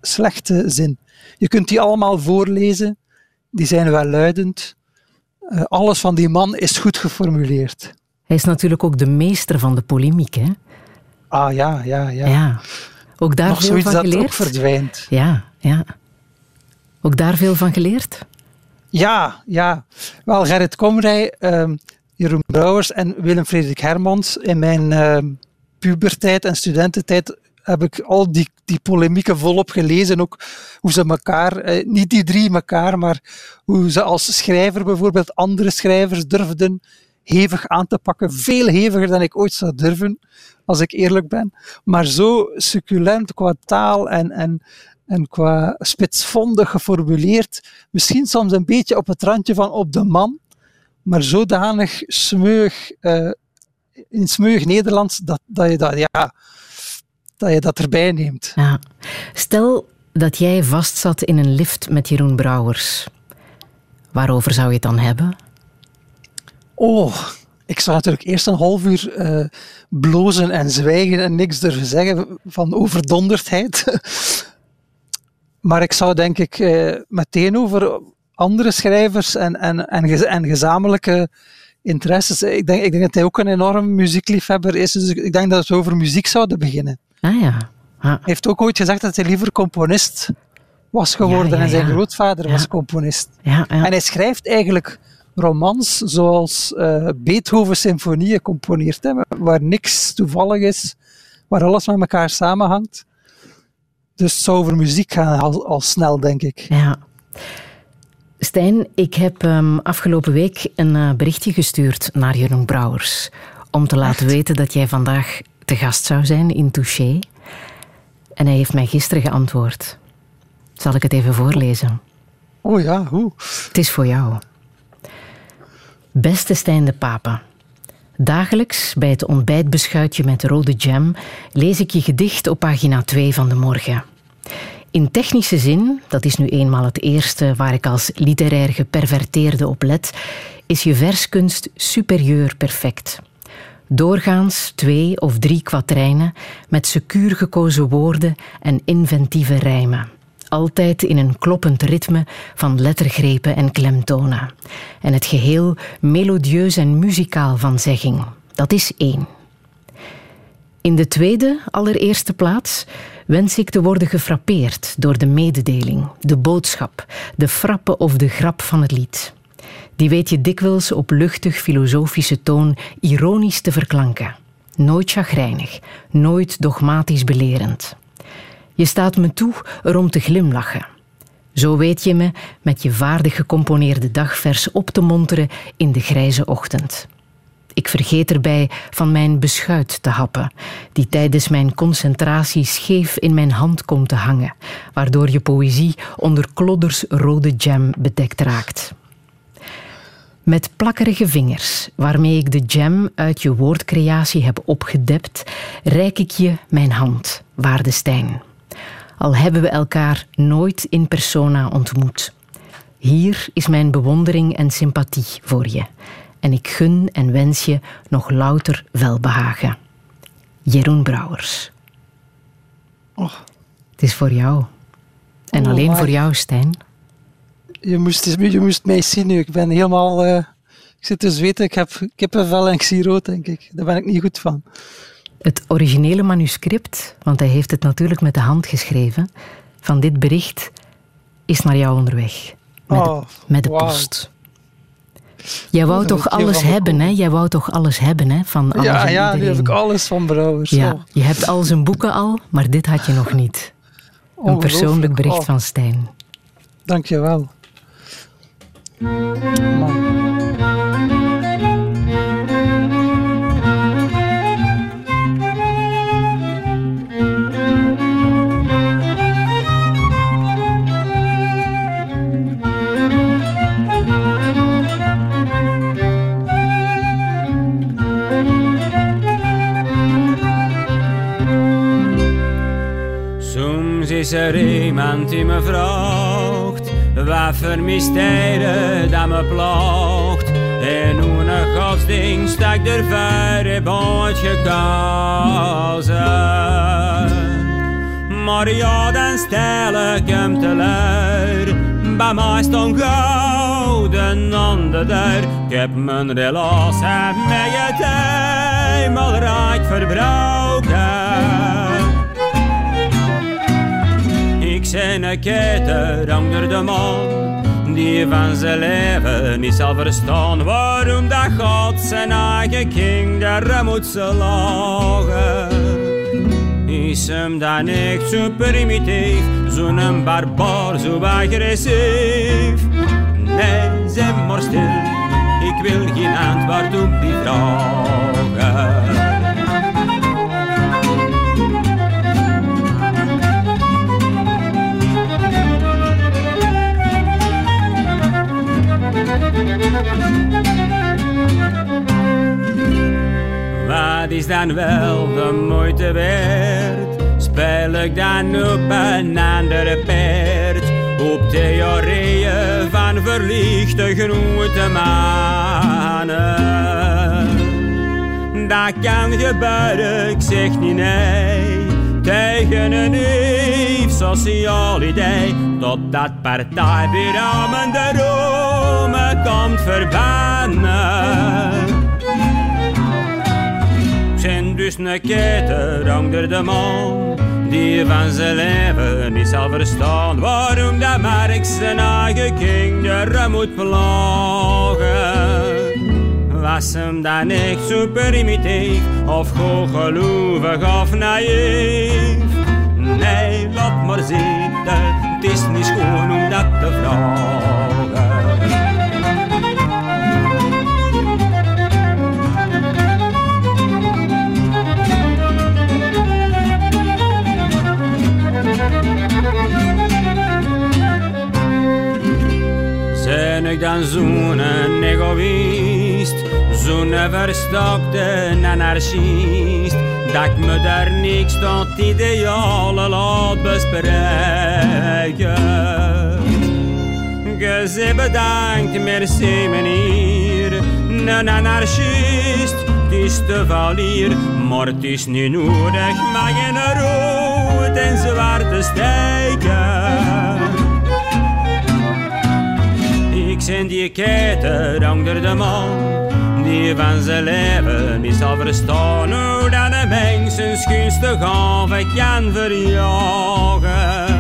slechte zin. Je kunt die allemaal voorlezen, die zijn wel luidend. Uh, alles van die man is goed geformuleerd. Hij is natuurlijk ook de meester van de polemiek, hè? Ah ja, ja, ja. ja. Ook daar Nog veel van dat geleerd? ook verdwijnt. Ja, ja. Ook daar veel van geleerd? Ja, ja. Wel, Gerrit Komrij, um, Jeroen Brouwers en Willem-Frederik Hermans. In mijn uh, pubertijd en studententijd heb ik al die, die polemieken volop gelezen. Ook hoe ze elkaar, eh, niet die drie elkaar, maar hoe ze als schrijver bijvoorbeeld andere schrijvers durfden hevig aan te pakken. Veel heviger dan ik ooit zou durven, als ik eerlijk ben. Maar zo succulent qua taal en, en, en qua spitsvondig geformuleerd. Misschien soms een beetje op het randje van op de man, maar zodanig smeug, uh, in smeug Nederlands dat, dat, je dat, ja, dat je dat erbij neemt. Ja. Stel dat jij vastzat in een lift met Jeroen Brouwers. Waarover zou je het dan hebben? Oh, ik zou natuurlijk eerst een half uur uh, blozen en zwijgen en niks durven zeggen van overdonderdheid. maar ik zou denk ik uh, meteen over andere schrijvers en, en, en, en gezamenlijke interesses. Ik denk, ik denk dat hij ook een enorm muziekliefhebber is, dus ik denk dat we over muziek zouden beginnen. Ah ja. Ah. Hij heeft ook ooit gezegd dat hij liever componist was geworden Ja, ja, en zijn grootvader was componist. Ja, ja. En hij schrijft eigenlijk romans zoals eh, Beethoven symfonieën componeert, hè, waar niks toevallig is, waar alles met elkaar samenhangt. Dus het zou over muziek gaan al, al snel, denk ik. Ja. Stijn, ik heb ehm, afgelopen week een eh, berichtje gestuurd naar Jeroen Brouwers. Om te laten weten dat jij vandaag te gast zou zijn in Touché. En hij heeft mij gisteren geantwoord. Zal ik het even voorlezen? Oh ja, hoe? Het is voor jou. Beste Stijn de Pape. Dagelijks bij het ontbijtbeschuitje met rode jam lees ik je gedicht op pagina 2 van de morgen. In technische zin, dat is nu eenmaal het eerste waar ik als literair geperverteerde op let, is je verskunst superieur perfect. Doorgaans twee of drie kwatrijnen met secuur gekozen woorden en inventieve rijmen. Altijd in een kloppend ritme van lettergrepen en klemtonen. En het geheel melodieus en muzikaal van zegging. Dat is één. In de tweede, allereerste plaats, wens ik te worden gefrappeerd door de mededeling, de boodschap, de frappe of de grap van het lied. Die weet je dikwijls op luchtig filosofische toon ironisch te verklanken. Nooit chagrijnig, nooit dogmatisch belerend. Je staat me toe erom te glimlachen. Zo weet je me met je vaardig gecomponeerde dagvers op te monteren in de grijze ochtend. Ik vergeet erbij van mijn beschuit te happen, die tijdens mijn concentratie scheef in mijn hand komt te hangen, waardoor je poëzie onder klodders rode jam bedekt raakt. Met plakkerige vingers, waarmee ik de jam uit je woordcreatie heb opgedept, reik ik je mijn hand, waarde Stijn. Al hebben we elkaar nooit in persona ontmoet. Hier is mijn bewondering en sympathie voor je. En ik gun en wens je nog louter welbehagen. Jeroen Brouwers. Oh. Het is voor jou. En Oh, alleen voor jou, Stijn. Je moest, je moest mij zien nu. Ik ben helemaal... eh, ik zit te zweten. Ik heb kippenvel en ik zie rood, denk ik. Daar ben ik niet goed van. Het originele manuscript, want hij heeft het natuurlijk met de hand geschreven, van dit bericht is naar jou onderweg. Met, Oh, de, met de post. Jij wou toch alles hebben, hè? Jij wou toch alles hebben, hè? Van alles Ja, ja, nu heb ik alles van Brouwers. Ja, Oh, je hebt al zijn boeken al, maar dit had je nog niet. Een persoonlijk bericht Oh, van Stijn. Dank je wel. Is er iemand die me vraagt Wat voor mysterie dat me plaagt. En hoe een godsdienst dat ik er verre boot gekozen Maar ja, dan stel ik hem te leur Bij mij stond gouden onder der Ik heb mijn relatie met je eenmaal rijk verbroken een keter onder de man Die van zijn leven niet zal verstaan Waarom dat God zijn eigen kinderen moet slagen. Is hem dan echt zo primitief Zo'n barbaar, zo agressief? Nee, zeg maar stil Ik wil geen antwoord op die vragen Wat is dan wel de moeite waard? Speel ik dan op een andere paard? Op theorieën van verlichte grote mannen. Dat kan gebeuren, ik zeg niet nee. Tegen een sociaal idee. Totdat partijbureau me de Rome komt verbannen. zijn dus een onder de man die van zijn leven niet zal verstaan waarom dat Mark zijn eigen kinderen moet plagen. Was hem dan echt zo primitief of gelovig of naïef? Nee, laat maar zitten, het is niet schoon om dat te vragen. Zijn ik dan zo'n egoïst, zo'n verstokte anarchist, dat me daar niks tot idealen laat bespreken. Je ze bedankt, merci meneer, een anarchist, is te valier, maar het is niet nodig, mag in rood en zwarte stijken. Ik zijn die keten onder de man die van zijn leven niet zal verstaan hoe dat een mens zijn schoonste gave kan verjagen.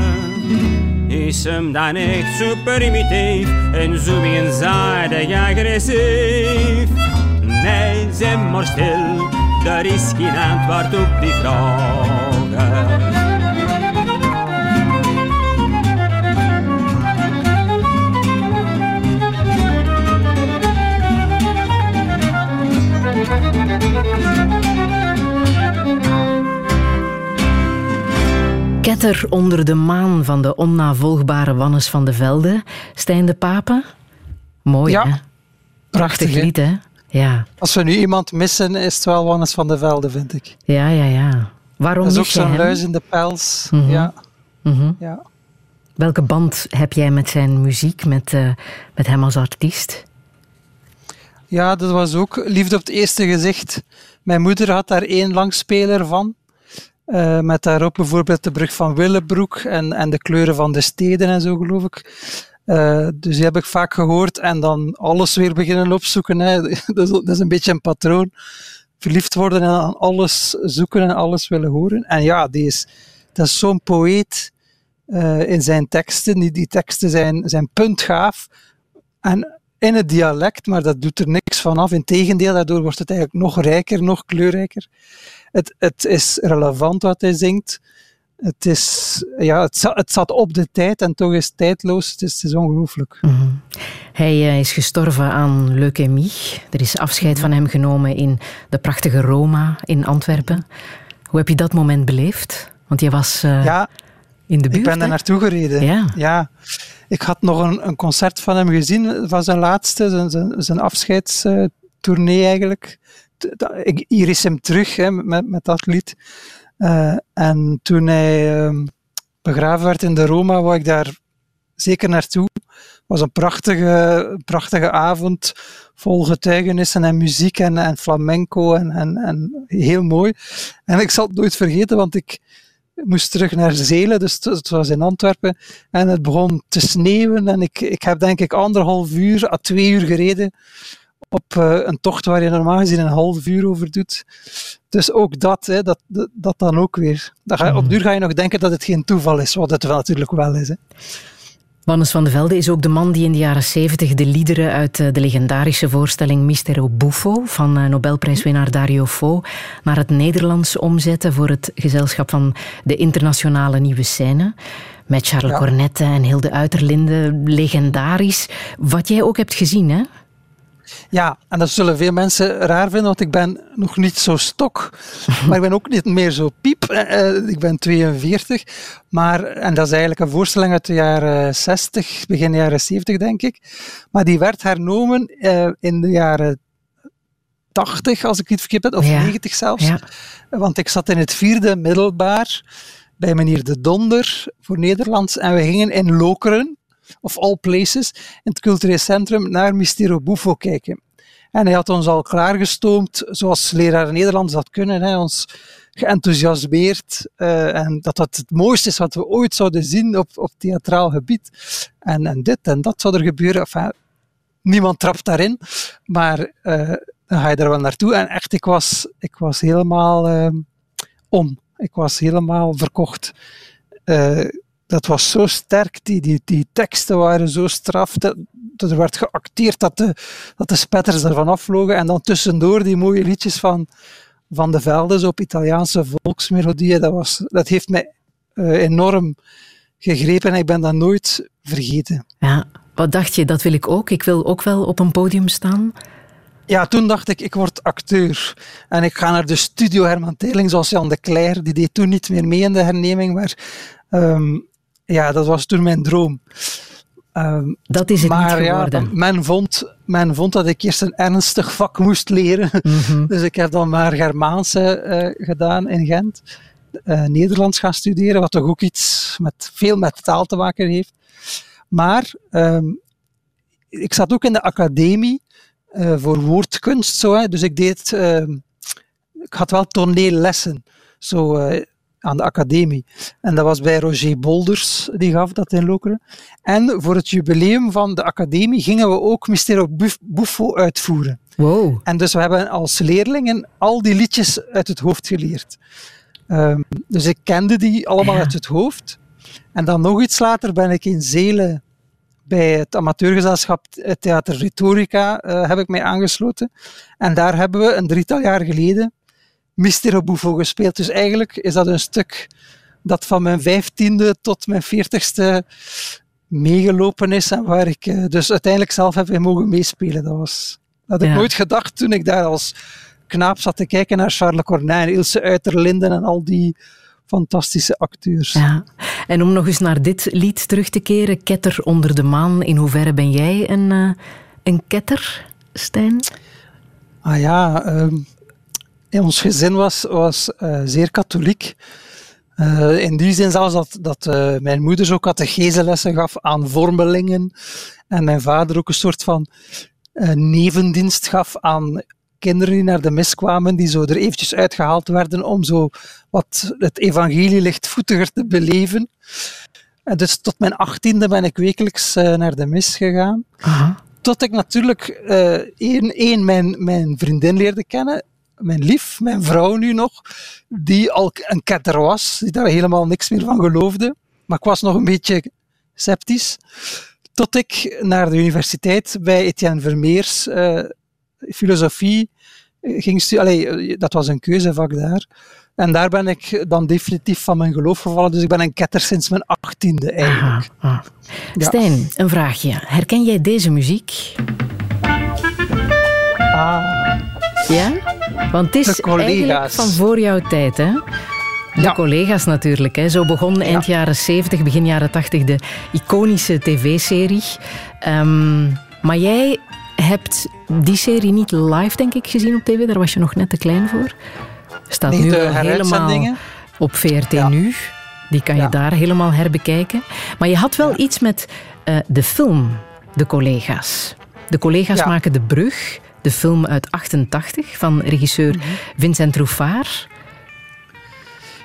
Is hem dan echt zo primitief en zo eenzijdig agressief? Nee, zeg maar stil, er is geen antwoord op die vragen. Ketter onder de maan van de onnavolgbare Wannes van de Velde. Stijn de Pape. Mooi, Ja, hè? Prachtig, hè? lied, hè? Ja, Als we nu iemand missen, is het wel Wannes van de Velde, vind ik. ja, ja. ja. Waarom Dat is ook zo'n luis in de pels. Mhm. Ja, Mhm. ja. Welke band heb jij met zijn muziek, met, eh, met hem als artiest? Ja, dat was ook liefde op het eerste gezicht. Mijn moeder had daar één langspeler van. Eh, met daarop bijvoorbeeld de brug van Willebroek en, en de kleuren van de steden en zo, geloof ik. Eh, dus die heb ik vaak gehoord en dan alles weer beginnen opzoeken. Hè. Dat, is, dat is een beetje een patroon. Verliefd worden en aan alles zoeken en alles willen horen. En ja, die is, dat is zo'n poëet eh, in zijn teksten. Die, die teksten zijn, zijn puntgaaf. En in het dialect, maar dat doet er niks van af. Integendeel, daardoor wordt het eigenlijk nog rijker, nog kleurrijker. Het, het is relevant wat hij zingt. Het, is, ja, het, za- het zat op de tijd en toch is het tijdloos. Het is, het is ongelooflijk. Mhm. Hij eh, is gestorven aan leukemie. Er is afscheid van hem genomen in de prachtige Roma in Antwerpen. Hoe heb je dat moment beleefd? Want je was eh, Ja, in de buurt. ik ben daar naartoe gereden. Ja. Ja. Ik had nog een, een concert van hem gezien, van zijn laatste, zijn, zijn, zijn afscheidstournee eigenlijk. Ik- Hier is hem terug hè, met, met dat lied. Eh, en toen hij ehm, begraven werd in de Roma, wou ik daar zeker naartoe. Het was een prachtige, prachtige avond, vol getuigenissen en muziek en, en flamenco en, en, en heel mooi. En ik zal het nooit vergeten, want ik moest terug naar Zelen, dus het, was in Antwerpen. En het begon te sneeuwen en ik, ik heb denk ik anderhalf uur à twee uur gereden op eh, een tocht waar je normaal gezien een half uur over doet. Dus ook dat, hè, dat, dat, dat dan ook weer. Dan ga, Op duur ga je nog denken dat het geen toeval is, wat het wel natuurlijk wel is. Hè. Wannes van de Velde is ook de man die in de jaren 70 de liederen uit eh, de legendarische voorstelling Mistero Buffo van eh, Nobelprijswinnaar Dario Fo naar het Nederlands omzette voor het gezelschap van de internationale nieuwe scène. Met Charles Ja. Cornette en Hilde Uiterlinde, legendarisch. Wat jij ook hebt gezien, hè? Ja, en dat zullen veel mensen raar vinden, want ik ben nog niet zo stok, maar ik ben ook niet meer zo piep. Eh, eh, Ik ben 42, maar, en dat is eigenlijk een voorstelling uit de jaren 60, begin jaren 70 denk ik. Maar die werd hernomen eh, in de jaren 80, als ik niet verkeerd ben, of Ja. 90 zelfs. Ja. Want ik zat in het vierde middelbaar bij meneer De Donder voor Nederlands en we gingen in Lokeren, of all places, in het cultureel centrum naar Mistero Buffo kijken. En hij had ons al klaargestoomd, zoals leraar Nederlands dat kunnen, hè, ons geenthousiasmeerd eh, en dat dat het mooiste is wat we ooit zouden zien op, op theatraal gebied. En, en dit en dat zou er gebeuren. Enfin, niemand trapt daarin, maar eh, dan ga je er wel naartoe. En echt, ik was, ik was helemaal ehm, om. Ik was helemaal verkocht. Eh, dat was zo sterk, die, die, die teksten waren zo straf. Dat, dat er werd geacteerd dat de, dat de spetters ervan afvlogen. En dan tussendoor die mooie liedjes van, van de Velden op Italiaanse volksmelodieën. Dat, was, dat heeft mij uh, enorm gegrepen en ik ben dat nooit vergeten. Ja, wat dacht je? Dat wil ik ook. Ik wil ook wel op een podium staan. Ja, toen dacht ik, ik word acteur. En ik ga naar de studio Herman Teling, zoals Jan de Cler. Die deed toen niet meer mee in de herneming, maar um, ja, dat was toen mijn droom. Um, dat is het maar, niet geworden. Ja, men, vond, men vond dat ik eerst een ernstig vak moest leren. Mm -hmm. Dus ik heb dan maar Germaanse uh, gedaan in Gent. Uh, Nederlands gaan studeren, wat toch ook iets met, veel met taal te maken heeft. Maar um, ik zat ook in de academie uh, voor woordkunst. Zo, hè. Dus ik deed, ik had wel toneellessen. Zo, aan de academie. En dat was bij Roger Bolders, die gaf dat in Lokeren. En voor het jubileum van de academie gingen we ook Mystero Buffo uitvoeren. Wow. En dus we hebben als leerlingen al die liedjes uit het hoofd geleerd. Um, dus ik kende die allemaal ja. uit het hoofd. En dan nog iets later ben ik in Zelen bij het amateurgezelschap Theater Rhetorica uh, heb ik mij aangesloten. En daar hebben we een drietal jaar geleden Mystero Buffo gespeeld. Dus eigenlijk is dat een stuk dat van mijn vijftiende tot mijn veertigste meegelopen is en waar ik uh, dus uiteindelijk zelf heb in mogen meespelen. Dat, was, dat had ik nooit gedacht toen ik daar als knaap zat te kijken naar Charles Corneille, Ilse Uiterlinden en al die fantastische acteurs. Ja. En om nog eens naar dit lied terug te keren, Ketter onder de maan, in hoeverre ben jij een, uh, een ketter, Stijn? Ah ja, um, ons gezin was, was uh, zeer katholiek. Uh, in die zin zelfs dat, dat uh, mijn moeder zo catecheselessen gaf aan vormelingen en mijn vader ook een soort van nevendienst gaf aan kinderen die naar de mis kwamen, die zo er eventjes uitgehaald werden om zo wat het evangelie lichtvoetiger te beleven. En dus tot mijn achttiende ben ik wekelijks naar de mis gegaan. Aha. Tot ik natuurlijk één, één mijn, mijn vriendin leerde kennen, mijn lief, mijn vrouw nu nog, die al een ketter was, die daar helemaal niks meer van geloofde. Maar ik was nog een beetje sceptisch. Tot ik naar de universiteit bij Etienne Vermeers uh, filosofie ging studeren. Dat was een keuzevak daar. En daar ben ik dan definitief van mijn geloof gevallen. Dus ik ben een ketter sinds mijn achttiende eigenlijk. Aha, aha. Ja. Stijn, een vraagje. Herken jij deze muziek? Ah. Ja? Want het is eigenlijk van voor jouw tijd, hè? De ja. collega's natuurlijk. Hè. Zo begon eind Ja. jaren 70, begin jaren 80 de iconische tv-serie. Ehm, maar jij hebt die serie niet live, denk ik, gezien op tv. Daar was je nog net te klein voor. Staat nu helemaal op VRT Ja. Nu. Die kan je daar helemaal herbekijken. Maar je had wel iets met eh, de film De Collega's. De Collega's maken De Brug, de film uit 88 van regisseur Mhm. Vincent Trouffard.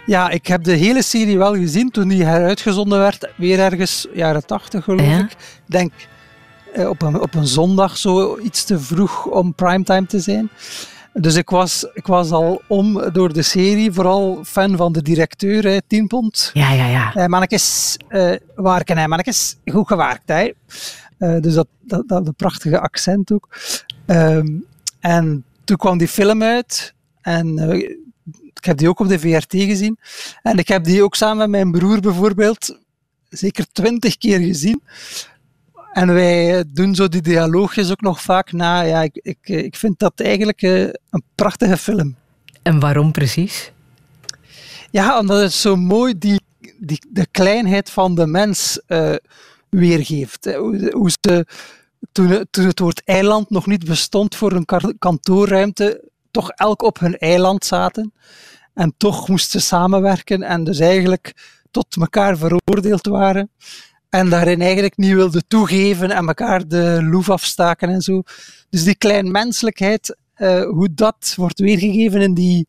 Ja, ik heb de hele serie wel gezien toen die heruitgezonden werd. Weer ergens jaren tachtig, geloof Ja. ik. Ik denk eh, op, een, op een zondag zo iets te vroeg om primetime te zijn. Dus ik was, ik was al om door de serie, vooral fan van de directeur, hè, Tien Pond. Ja, ja, ja. Eh, mannetjes, eh waarken hè, mannetjes. Goed gewaakt, hè. Eh, dus dat, dat, dat een prachtige accent ook. Ehm, en toen kwam die film uit en eh, ik heb die ook op de VRT gezien. En ik heb die ook samen met mijn broer bijvoorbeeld zeker twintig keer gezien. En wij doen zo die dialoogjes ook nog vaak na. Ja, ik, ik, ik vind dat eigenlijk eh, een prachtige film. En waarom precies? Ja, omdat het zo mooi die, die, de kleinheid van de mens eh, weergeeft. Hoe, hoe ze, toen, het- woord eiland nog niet bestond voor een kantoorruimte, toch elk op hun eiland zaten. En toch moesten samenwerken en dus eigenlijk tot elkaar veroordeeld waren. En daarin eigenlijk niet wilden toegeven en elkaar de loef afstaken en zo. Dus die kleinmenselijkheid, eh, hoe dat wordt weergegeven in die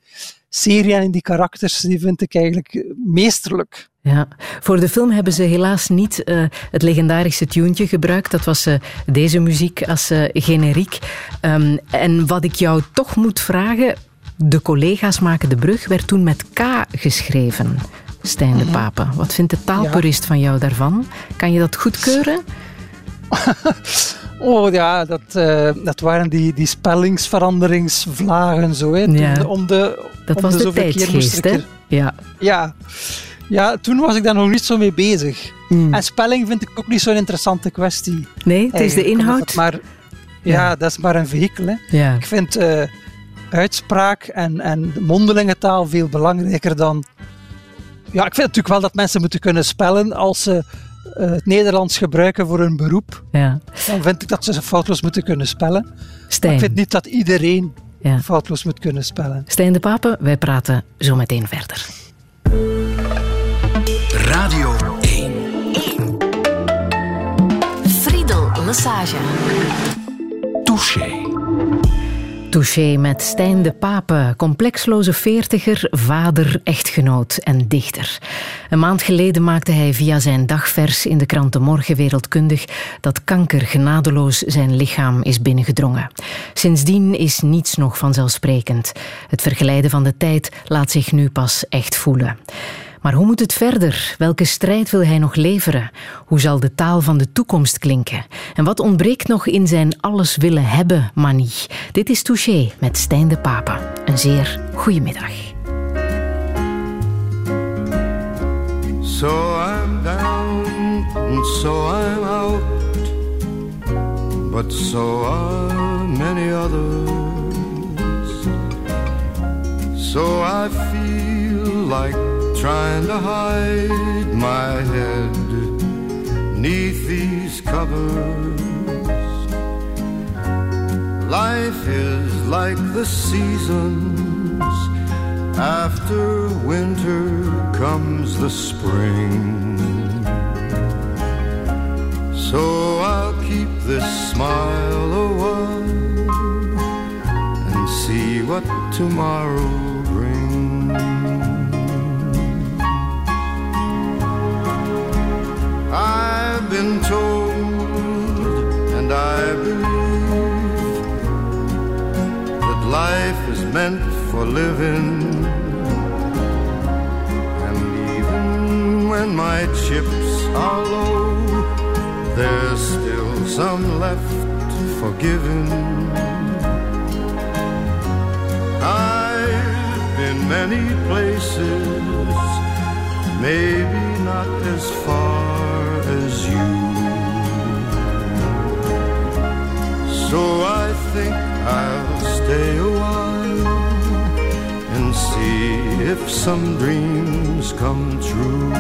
serie en in die karakters, die vind ik eigenlijk meesterlijk. Ja, voor de film hebben ze helaas niet uh, het legendarische tuentje gebruikt. Dat was uh, deze muziek als uh, generiek. Um, en wat ik jou toch moet vragen, de collega's maken de brug, werd toen met K geschreven. Stijn de Pape. Wat vindt de taalpurist ja. van jou daarvan? Kan je dat goedkeuren? Oh ja, dat, uh, dat waren die, die spellingsveranderingsvlagen zo. Hè. Ja. Om de, dat om was de, de tijdsgeest, hè? Ja. ja. Ja, toen was ik daar nog niet zo mee bezig. Mm. En spelling vind ik ook niet zo'n interessante kwestie. Nee, het is de inhoud. Maar, ja, ja, dat is maar een vehikel. Hè. Ja. Ik vind uh, uitspraak en, en mondelinge taal veel belangrijker dan... Ja, ik vind natuurlijk wel dat mensen moeten kunnen spellen als ze uh, het Nederlands gebruiken voor hun beroep. Ja. Dan vind ik dat ze foutloos moeten kunnen spellen. Ik vind niet dat iedereen ja. foutloos moet kunnen spellen. Stijn de Pape, wij praten zo meteen verder. Radio 1. 1. Friedel Lassage. Touché. Touché met Stijn de Pape, complexloze veertiger, vader, echtgenoot en dichter. Een maand geleden maakte hij via zijn dagvers in de krant De Morgen wereldkundig dat kanker genadeloos zijn lichaam is binnengedrongen. Sindsdien is niets nog vanzelfsprekend. Het vergelijden van de tijd laat zich nu pas echt voelen. Maar hoe moet het verder? Welke strijd wil hij nog leveren? Hoe zal de taal van de toekomst klinken? En wat ontbreekt nog in zijn alles willen hebben manie? Dit is Touché met Stijn de Papa. Een zeer goede middag. So I'm down and so I'm out But so are many others So I feel like trying to hide my head neath these covers. Life is like the seasons. After winter comes the spring. So I'll keep this smile a while and see what tomorrow I've been told, and I believe, that life is meant for living. And even when my chips are low, there's still some left for giving. I've been many places, maybe not as far as you. So I think I'll stay a while and see if some dreams come true.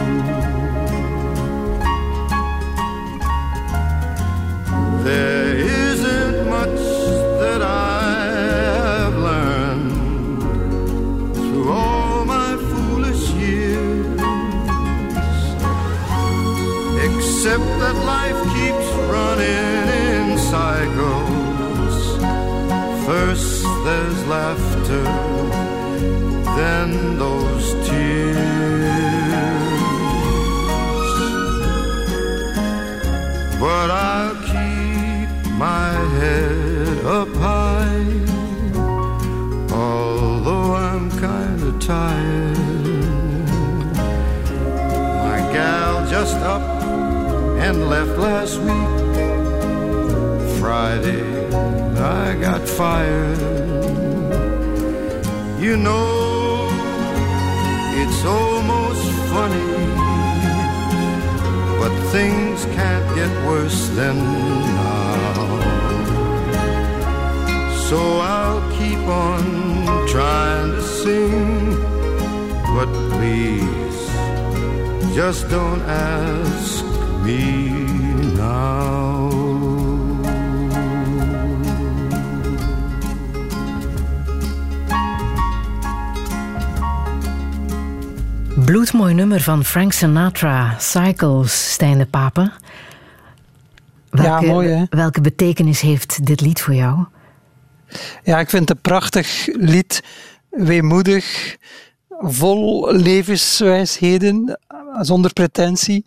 There laughter, then those tears. But I'll keep my head up high, although I'm kinda tired. My gal just up and left last week. Friday, I got fired. You know, it's almost funny, but things can't get worse than now. So I'll keep on trying to sing, but please, just don't ask me now. Bloedmooi nummer van Frank Sinatra, Cycles, Stijn de Pape. Welke, ja, mooi hè? Welke betekenis heeft dit lied voor jou? Ja, ik vind het een prachtig lied weemoedig, vol levenswijsheden, zonder pretentie.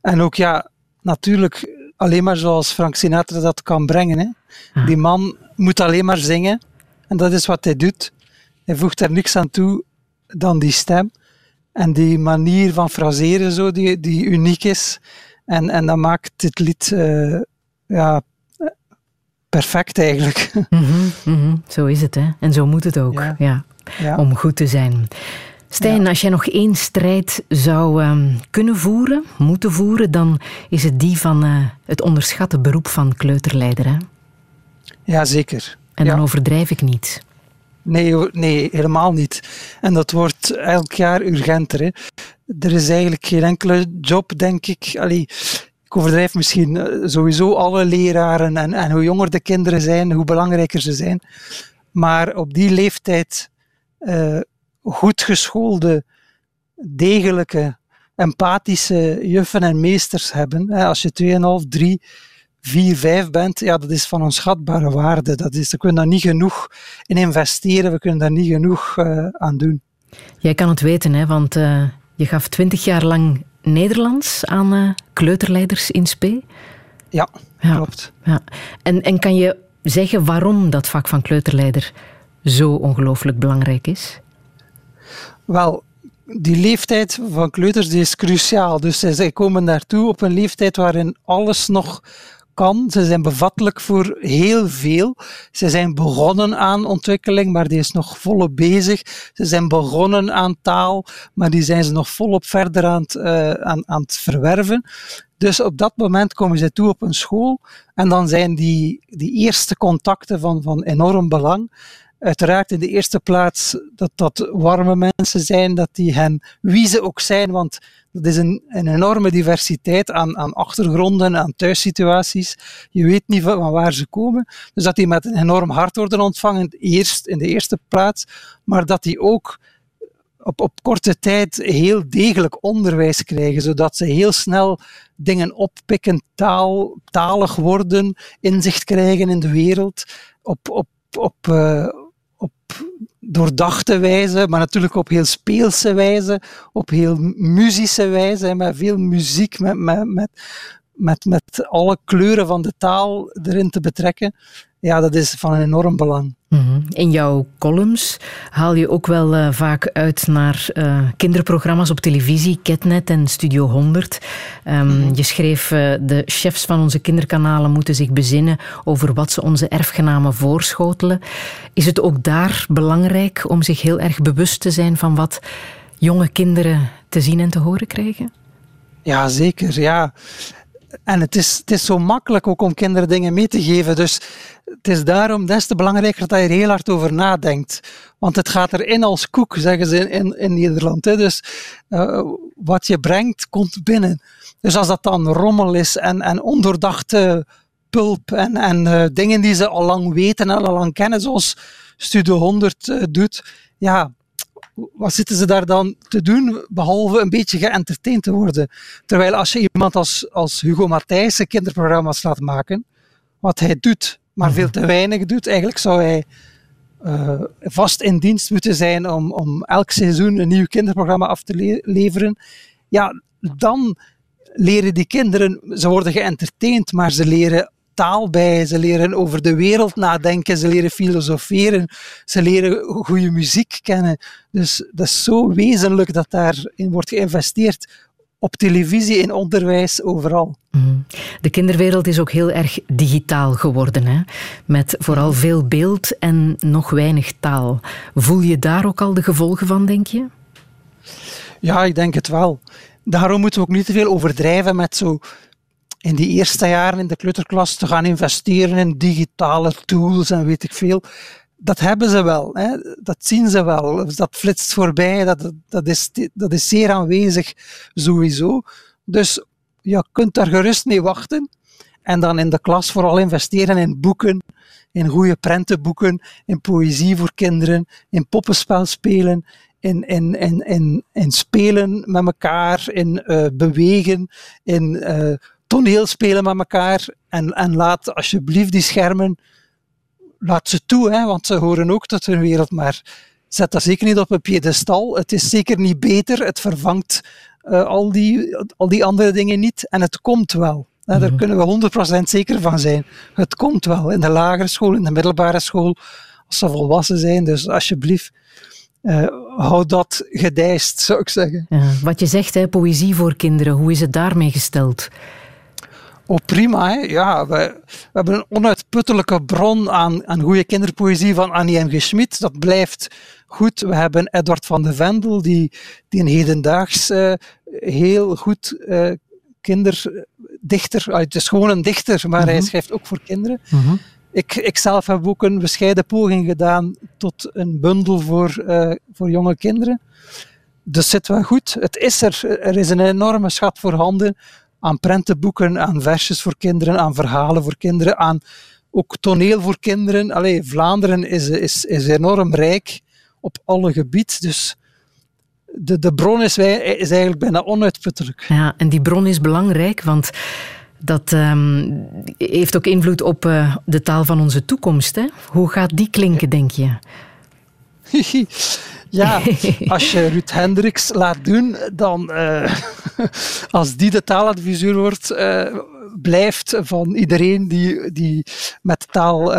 En ook, ja, natuurlijk alleen maar zoals Frank Sinatra dat kan brengen. Hè. Ah. Die man moet alleen maar zingen. En dat is wat hij doet. Hij voegt er niks aan toe dan die stem. En die manier van fraseren, zo, die, die uniek is. En, en dat maakt dit lied eh, ja, perfect eigenlijk. Mhm, mhm. Zo is het, hè? En zo moet het ook. Ja. Ja. ja. Om goed te zijn. Stijn, als jij nog één strijd zou ehm, kunnen voeren, moeten voeren, dan is het die van eh, het onderschatte beroep van kleuterleider. Hè? ja, zeker. En dan overdrijf ik niet. Nee, nee, helemaal niet. En dat wordt elk jaar urgenter. Hè. Er is eigenlijk geen enkele job, denk ik. Allee, ik overdrijf misschien eh, sowieso alle leraren en, en hoe jonger de kinderen zijn, hoe belangrijker ze zijn. Maar op die leeftijd eh, goed geschoolde, degelijke, empathische juffen en meesters hebben. Als je 2,5, 3, 4, 5 bent, ja, dat is van onschatbare waarde. Dat is, we kunnen daar niet genoeg in investeren, we kunnen daar niet genoeg eh, aan doen. Jij kan het weten, hè? want eh, je gaf twintig jaar lang Nederlands aan eh, kleuterleiders in Spee. Ja, Ja. klopt. Ja. En, en kan je zeggen waarom dat vak van kleuterleider zo ongelooflijk belangrijk is? Wel, die leeftijd van kleuters die is cruciaal. Dus zij, zij komen daartoe op een leeftijd waarin alles nog kan. Ze zijn bevattelijk voor heel veel. Ze zijn begonnen aan ontwikkeling, maar die is nog volop bezig. Ze zijn begonnen aan taal, maar die zijn ze nog volop verder aan het, eh, aan, aan het verwerven. Dus op dat moment komen ze toe op een school en dan zijn die, die eerste contacten van, van enorm belang. Uiteraard in de eerste plaats dat dat warme mensen zijn, dat die hen, wie ze ook zijn, want dat is een, een enorme diversiteit aan, aan achtergronden, aan thuissituaties. Je weet niet van waar ze komen. Dus dat die met een enorm hart worden ontvangen, eerst, in de eerste plaats, maar dat die ook op, op korte tijd heel degelijk onderwijs krijgen, zodat ze heel snel dingen oppikken, taal, talig worden, inzicht krijgen in de wereld, op, op, op, eh, op doordachte wijze, maar natuurlijk op heel speelse wijze, op heel muzische wijze, met veel muziek, met, met, met, met, met alle kleuren van de taal erin te betrekken. Ja, dat is van een enorm belang. Mhm. In jouw columns haal je ook wel eh, vaak uit naar eh, kinderprogramma's op televisie, Ketnet en Studio 100. Ehm, Je schreef, eh, de chefs van onze kinderkanalen moeten zich bezinnen over wat ze onze erfgenamen voorschotelen. Is het ook daar belangrijk om zich heel erg bewust te zijn van wat jonge kinderen te zien en te horen krijgen? Ja, zeker. Ja. En het is, het is zo makkelijk ook om kinderen dingen mee te geven. Dus het is daarom des te belangrijker dat je er heel hard over nadenkt. Want het gaat erin als koek, zeggen ze in, in, in Nederland. Hè. Dus eh, wat je brengt, komt binnen. Dus als dat dan rommel is en, en ondoordachte pulp en, en eh, dingen die ze al lang weten en al lang kennen, zoals Studio 100 eh, doet, ja, wat zitten ze daar dan te doen, behalve een beetje geëntertained te worden? Terwijl als je iemand als, als Hugo Matthijssen kinderprogramma's laat maken, wat hij doet, maar veel te weinig doet, eigenlijk zou hij eh, vast in dienst moeten zijn om, om elk seizoen een nieuw kinderprogramma af te le- leveren. Ja, dan leren die kinderen, ze worden geëntertained, maar ze leren taal bij, ze leren over de wereld nadenken, ze leren filosoferen, ze leren goede muziek kennen. Dus dat is zo wezenlijk dat daarin wordt geïnvesteerd. Op televisie, in onderwijs, overal. Mhm. De kinderwereld is ook heel erg digitaal geworden, hè? met vooral veel beeld en nog weinig taal. Voel je daar ook al de gevolgen van, denk je? Ja, ik denk het wel. Daarom moeten we ook niet te veel overdrijven met zo in die eerste jaren in de kleuterklas te gaan investeren in digitale tools en weet ik veel. Dat hebben ze wel, hè. dat zien ze wel. Dat flitst voorbij, dat, dat, is, dat is zeer aanwezig sowieso. Dus je kunt daar gerust mee wachten. En dan in de klas vooral investeren in boeken, in goede prentenboeken, in poëzie voor kinderen, in poppenspel spelen, in, in, in, in, in spelen met elkaar, in uh, bewegen, in uh, toneelspelen met elkaar. En, en laat alsjeblieft die schermen, laat ze toe, hè, want ze horen ook tot hun wereld. Maar zet dat zeker niet op een piedestal. Het is zeker niet beter. Het vervangt uh, al, die, al die andere dingen niet. En het komt wel. Daar mhm. kunnen we 100% zeker van zijn. Het komt wel. In de lagere school, in de middelbare school, als ze volwassen zijn. Dus alsjeblieft, uh, hou dat gedijst, zou ik zeggen. Ja, wat je zegt, hè, poëzie voor kinderen, hoe is het daarmee gesteld? Oh, prima. Hè? Ja, we, we, hebben een onuitputtelijke bron aan, aan goede kinderpoëzie van Annie M. G. Schmid. Dat blijft goed. We hebben Edward van de Vendel, die, die een hedendaags uh, heel goed uh, kinderdichter... Uh, het is gewoon een dichter, maar hij mhm. schrijft ook voor kinderen. Mm ik, ik zelf heb ook een bescheiden poging gedaan tot een bundel voor, uh, voor jonge kinderen. Dus zit wel goed. Het is er. Er is een enorme schat voorhanden aan prentenboeken, aan versjes voor kinderen, aan verhalen voor kinderen, aan ook toneel voor kinderen. Allee, Vlaanderen is, is, is enorm rijk op alle gebieden. Dus de, de bron is, is eigenlijk bijna onuitputtelijk. Ja, en die bron is belangrijk, want dat um, heeft ook invloed op uh, de taal van onze toekomst. Hè? Hoe gaat die klinken, denk je? ja, als je Ruud Hendricks laat doen, dan uh, als die de taaladviseur wordt, uh, blijft van iedereen die, die met taal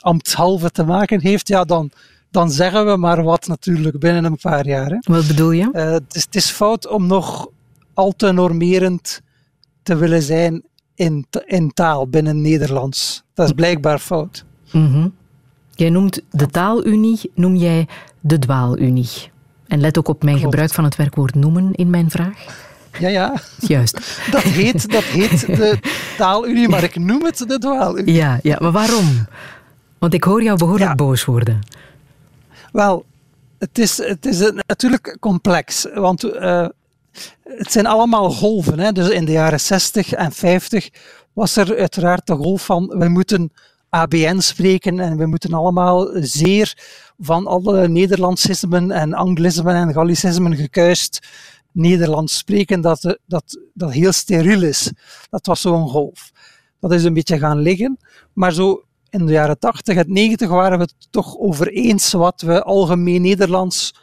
ambtshalve te maken heeft, ja, dan, dan zeggen we maar wat natuurlijk binnen een paar jaar. Hè. Wat bedoel je? het, is, het is fout om nog al te normerend te willen zijn in, in taal binnen Nederlands. Dat is blijkbaar fout. Mm Jij noemt de taalunie, noem jij de dwaalunie. En let ook op mijn gebruik van het werkwoord noemen in mijn vraag. Ja, ja. Juist. Dat heet, dat heet de taalunie, maar ik noem het de dwaalunie. Ja, ja, maar waarom? Want ik hoor jou behoorlijk boos worden. Wel, het is, het is natuurlijk complex. Want uh, het zijn allemaal golven. Hè. Dus in de jaren 60 en 50 was er uiteraard de golf van we moeten ABN spreken en we moeten allemaal zeer van alle Nederlandsismen en Anglismen en Gallicismen gekuist Nederlands spreken dat, dat, dat heel steriel is. Dat was zo'n golf. Dat is een beetje gaan liggen, maar zo in de jaren 80 en 90 waren we het toch over eens wat we algemeen Nederlands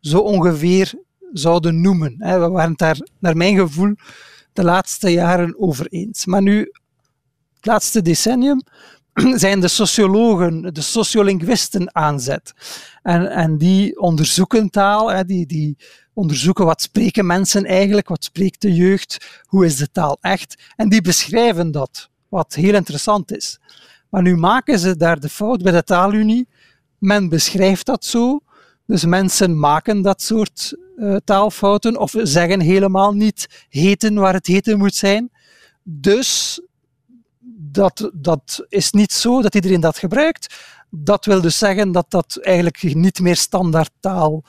zo ongeveer zouden noemen. We waren het daar, naar mijn gevoel, de laatste jaren over eens. Maar nu, het laatste decennium, zijn de sociologen, de sociolinguisten aanzet. En, en die onderzoeken taal, die, die onderzoeken wat spreken mensen eigenlijk, wat spreekt de jeugd, hoe is de taal echt, en die beschrijven dat, wat heel interessant is. Maar nu maken ze daar de fout bij de taalunie. Men beschrijft dat zo, dus mensen maken dat soort uh, taalfouten of zeggen helemaal niet heten waar het heten moet zijn. Dus dat, dat is niet zo dat iedereen dat gebruikt. Dat wil dus zeggen dat dat eigenlijk niet meer standaardtaal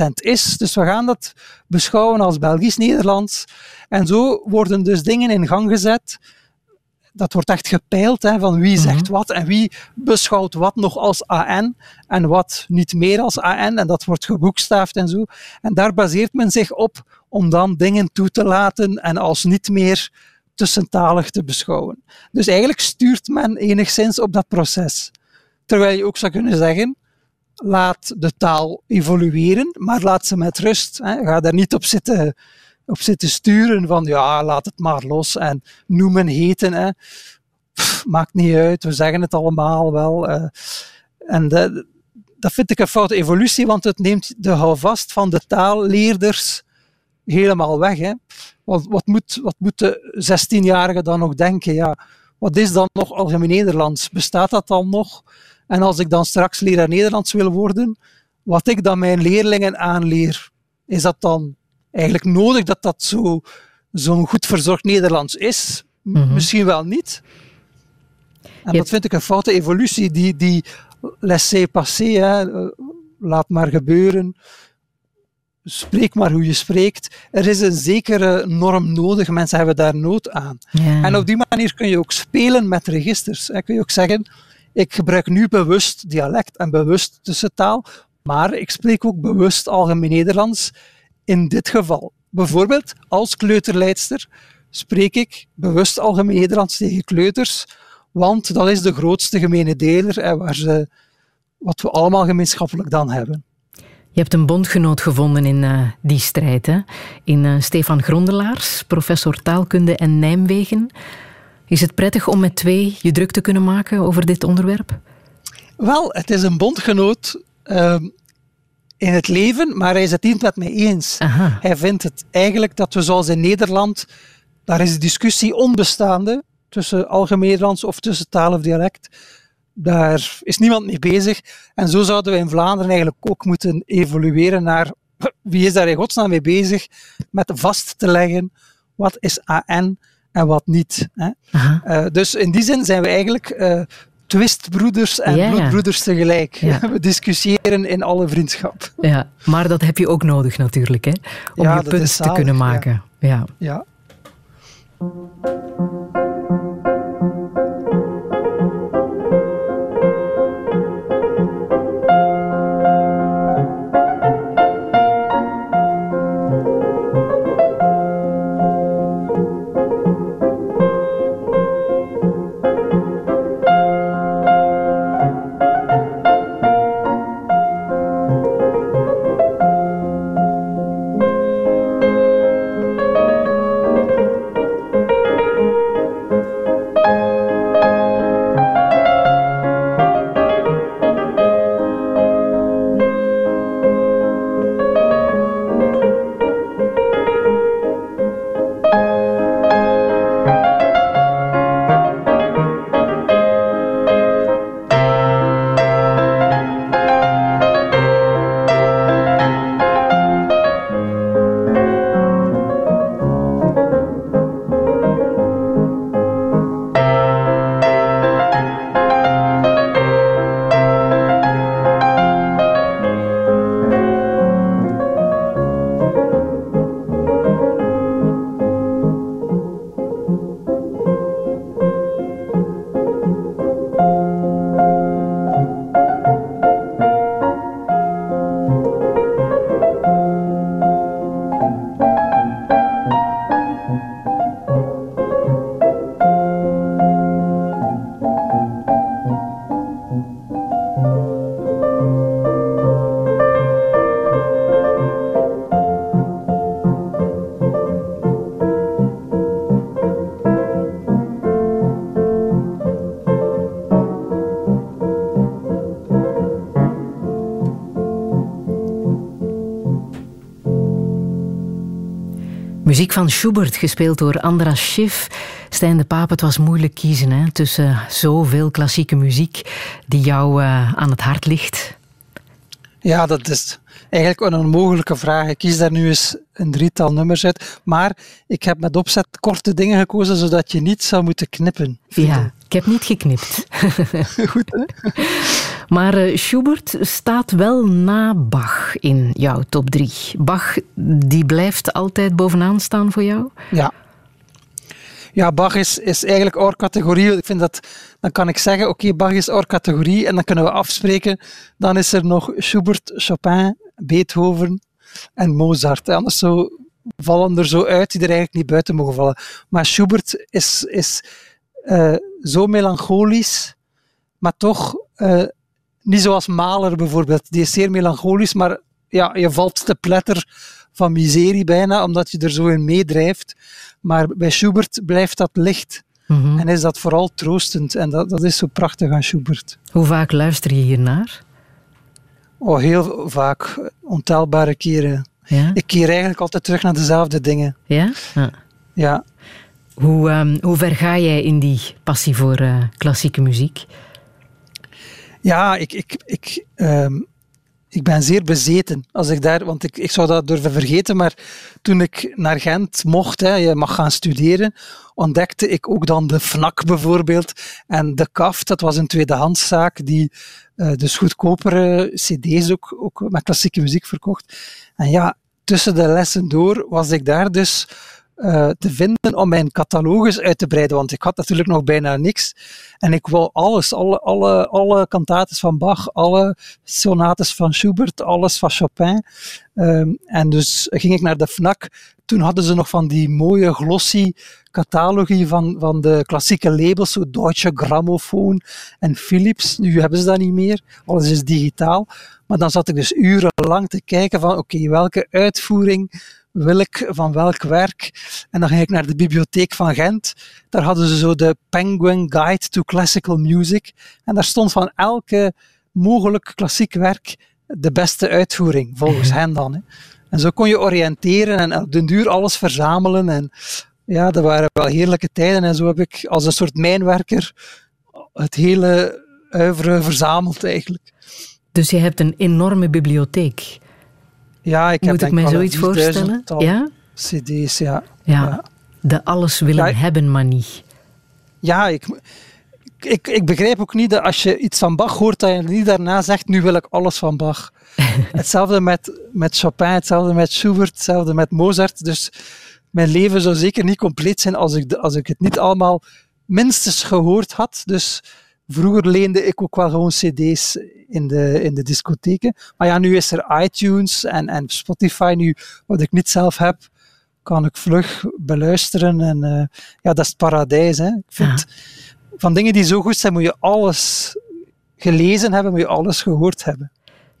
100% is. Dus we gaan dat beschouwen als Belgisch-Nederlands. En zo worden dus dingen in gang gezet dat wordt echt gepeild, hè, van wie zegt mhm. wat en wie beschouwt wat nog als AN en wat niet meer als AN. En dat wordt geboekstaafd en zo. En daar baseert men zich op om dan dingen toe te laten en als niet meer tussentalig te beschouwen. Dus eigenlijk stuurt men enigszins op dat proces. Terwijl je ook zou kunnen zeggen, laat de taal evolueren, maar laat ze met rust. Hè. Ga daar niet op zitten op zitten sturen van ja, laat het maar los en noemen, heten. Hè. maakt niet uit, we zeggen het allemaal wel. Uh, en de, dat vind ik een foute evolutie, want het neemt de houvast van de taalleerders helemaal weg. Hè. Wat, wat, moet, wat moet de 16-jarige dan nog denken? Ja, wat is dan nog algemeen Nederlands? Bestaat dat dan nog? En als ik dan straks leraar Nederlands wil worden, wat ik dan mijn leerlingen aanleer, is dat dan eigenlijk nodig dat dat zo, zo'n goed verzorgd Nederlands is. Mhm. Misschien wel niet. En dat vind ik een foute evolutie. Die, die laissez-passer, eh, laat maar gebeuren. Spreek maar hoe je spreekt. Er is een zekere norm nodig. Mensen hebben daar nood aan. En op die manier kun je ook spelen met registers. En kun je ook zeggen, ik gebruik nu bewust dialect en bewust tussentaal, maar ik spreek ook bewust algemeen Nederlands in dit geval. Bijvoorbeeld als kleuterleidster spreek ik bewust algemeen Nederlands tegen kleuters, want dat is de grootste gemene deler en waar ze, wat we allemaal gemeenschappelijk dan hebben. Je hebt een bondgenoot gevonden in uh, die strijd, hè? in uh, Stefan Grondelaars, professor taalkunde en Nijmegen. Is het prettig om met twee je druk te kunnen maken over dit onderwerp? Wel, het is een bondgenoot uh, in het leven, maar hij is het niet met mij eens. Aha. Hij vindt het eigenlijk dat we zoals in Nederland, daar is de discussie onbestaande tussen algemeen Nederlands of tussen taal of dialect. Daar is niemand mee bezig. En zo zouden we in Vlaanderen eigenlijk ook moeten evolueren naar wie is daar in godsnaam mee bezig met vast te leggen wat is AN en wat niet. Hè? Uh, dus in die zin zijn we eigenlijk uh, twistbroeders en ja, bloedbroeders tegelijk. Ja. We discussiëren in alle vriendschap. Ja, maar dat heb je ook nodig natuurlijk, hè? om Ja, je punt te zalig, kunnen maken. Ja. Ja. Muziek van Schubert, gespeeld door Andras Schiff. Stijn de Paap, het was moeilijk kiezen hè, tussen zoveel klassieke muziek die jou uh, aan het hart ligt. Ja, dat is eigenlijk een onmogelijke vraag. Ik kies daar nu eens een drietal nummers uit. Maar ik heb met opzet korte dingen gekozen, zodat je niet zou moeten knippen. Ja, ik heb niet geknipt. Goed, hè? Maar uh, Schubert staat wel na Bach in jouw top drie. Bach, die blijft altijd bovenaan staan voor jou? Ja. Ja, Bach is, is eigenlijk our categorie. Ik vind dat, dan kan ik zeggen, oké, Bach is our categorie en dan kunnen we afspreken. Dan is er nog Schubert, Chopin, Beethoven en Mozart. Anders zo vallen er zo uit die er eigenlijk niet buiten mogen vallen. Maar Schubert is, is uh, zo melancholisch, maar toch uh, niet zoals Mahler bijvoorbeeld. Die is zeer melancholisch, maar ja, je valt te pletter van miserie bijna, omdat je er zo in meedrijft. Maar bij Schubert blijft dat licht. Mhm. En is dat vooral troostend. En dat, dat is zo prachtig aan Schubert. Hoe vaak luister je hiernaar? Oh, heel vaak. Ontelbare keren. Ja? Ik keer eigenlijk altijd terug naar dezelfde dingen. Ja? ja. ja. Hoe, um, hoe ver ga jij in die passie voor uh, klassieke muziek? Ja, ik, ik, ik, um, ik ben zeer bezeten als ik daar, want ik, ik zou dat durven vergeten, maar toen ik naar Gent mocht, hè, je mag gaan studeren, ontdekte ik ook dan de FNAC bijvoorbeeld en de KAF, dat was een tweedehandszaak die uh, dus goedkopere cd's ook, ook met klassieke muziek verkocht. En ja, tussen de lessen door was ik daar dus eh, te vinden om mijn catalogus uit te breiden, want ik had natuurlijk nog bijna niks. En ik wou alles, alle, alle, alle cantates van Bach, alle sonates van Schubert, alles van Chopin. Ehm, en dus ging ik naar de FNAC. Toen hadden ze nog van die mooie glossy catalogie van, van de klassieke labels, zo Deutsche Grammophon en Philips. Nu hebben ze dat niet meer, alles is digitaal. Maar dan zat ik dus urenlang te kijken van oké, welke uitvoering wil ik van welk werk? En dan ging ik naar de bibliotheek van Gent. Daar hadden ze zo de Penguin Guide to Classical Music. En daar stond van elke mogelijk klassiek werk de beste uitvoering, volgens hen dan. Hè. En zo kon je oriënteren en op den duur alles verzamelen. En ja, dat waren wel heerlijke tijden. En zo heb ik als een soort mijnwerker het hele uiveren verzameld eigenlijk. Dus je hebt een enorme bibliotheek. Ja, ik heb Moet ik mij zoiets voorstellen? Ja? cd's, ja. ja? De alles willen Ja, hebben, maar niet. Ja, ik, ik, ik begrijp ook niet dat als je iets van Bach hoort, dat je niet daarna zegt, nu wil ik alles van Bach. hetzelfde met, met Chopin, hetzelfde met Schubert, hetzelfde met Mozart. Dus mijn leven zou zeker niet compleet zijn als ik, als ik het niet allemaal minstens gehoord had. Dus vroeger leende ik ook wel gewoon cd's in de, in de discotheken. Maar ja, nu is er iTunes en, en Spotify. Nu, wat ik niet zelf heb, kan ik vlug beluisteren. En eh, ja, dat is het paradijs. Hè. Ik vind, van dingen die zo goed zijn, moet je alles gelezen hebben, moet je alles gehoord hebben.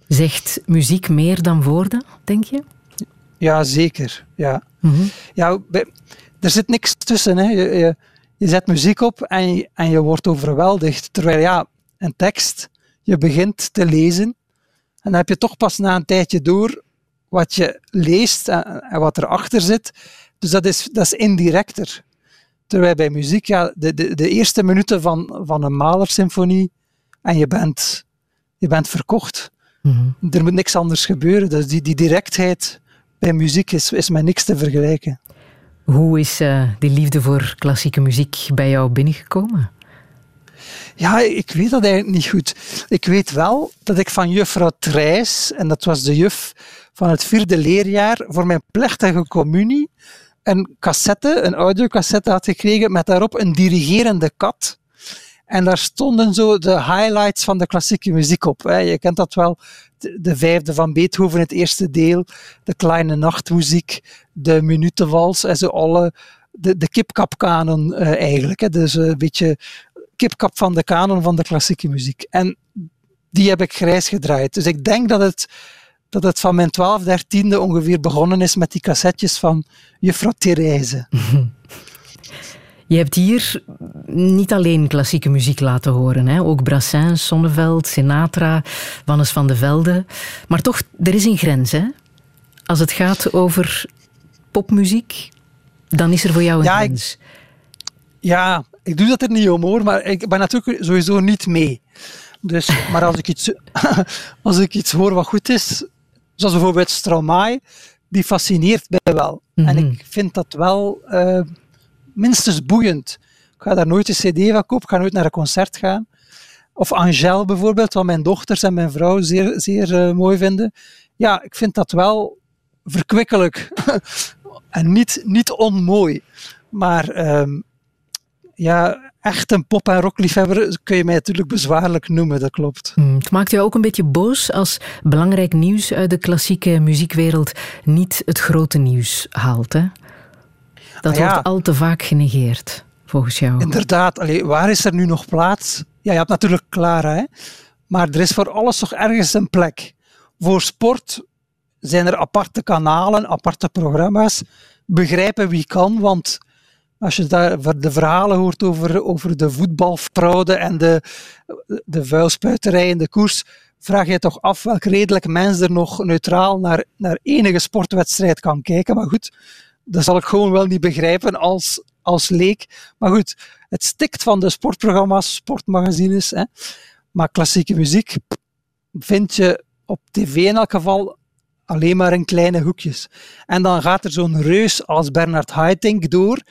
Zegt muziek meer dan woorden, denk je? Ja, zeker. Ja. Mhm. Ja, er zit niks tussen. Hè. Je, je, je zet muziek op en je, en je wordt overweldigd. Terwijl ja, een tekst, je begint te lezen en dan heb je toch pas na een tijdje door wat je leest en, wat erachter zit. Dus dat is, dat is indirecter. Terwijl bij muziek, ja, de, de, de eerste minuten van, van een Mahler-symfonie en je bent, je bent verkocht. Mhm. Er moet niks anders gebeuren. Dus die, die directheid bij muziek is, is met niks te vergelijken. Hoe is eh, die liefde voor klassieke muziek bij jou binnengekomen? Ja, ik weet dat eigenlijk niet goed. Ik weet wel dat ik van juffrouw Trijs, en dat was de juf van het vierde leerjaar, voor mijn plechtige communie een cassette, een audiocassette had gekregen met daarop een dirigerende kat. En daar stonden zo de highlights van de klassieke muziek op. Je kent dat wel. De, de vijfde van Beethoven, het eerste deel. De kleine nachtmuziek. De minutenwals. En zo alle... De, de kipkapkanon eh, eigenlijk. Hè. Dus een beetje kipkap van de kanon van de klassieke muziek. En die heb ik grijs gedraaid. Dus ik denk dat het, dat het van mijn 12, 13e ongeveer begonnen is met die cassettes van juffrouw Therese. Je hebt hier niet alleen klassieke muziek laten horen, hè? ook Brassens, Sonneveld, Sinatra, Wannes van de Velde. Maar toch, er is een grens. Hè? Als het gaat over popmuziek, dan is er voor jou een Ja, ik- grens. Ja, ik doe dat er niet om hoor, maar ik ben natuurlijk sowieso niet mee. Dus, maar als ik iets, als ik iets hoor wat goed is, zoals bijvoorbeeld Stromae, die fascineert mij wel. En Mhm. ik vind dat wel eh, minstens boeiend. Ik ga daar nooit een cd van kopen, ik ga nooit naar een concert gaan. Of Angèle bijvoorbeeld, wat mijn dochters en mijn vrouw zeer, zeer eh, mooi vinden. Ja, ik vind dat wel verkwikkelijk. en niet, niet onmooi. Maar ehm, ja, echt een pop- en rockliefhebber kun je mij natuurlijk bezwaarlijk noemen, dat klopt. Hmm, Het maakt jou ook een beetje boos als belangrijk nieuws uit de klassieke muziekwereld niet het grote nieuws haalt. Hè? Dat Ah, ja. wordt al te vaak genegeerd, volgens jou. Inderdaad, allee, waar is er nu nog plaats? Ja, je hebt natuurlijk Clara, hè? maar er is voor alles toch ergens een plek. Voor sport zijn er aparte kanalen, aparte programma's. Begrijpen wie kan, want als je daar de verhalen hoort over, over de voetbalfraude en de, de vuilspuiterij in de koers, vraag je toch af welk redelijk mens er nog neutraal naar, naar enige sportwedstrijd kan kijken. Maar goed, dat zal ik gewoon wel niet begrijpen als, als leek. Maar goed, het stikt van de sportprogramma's, sportmagazines. Hè. Maar klassieke muziek vind je op tv in elk geval alleen maar in kleine hoekjes. En dan gaat er zo'n reus als Bernard Haitink door,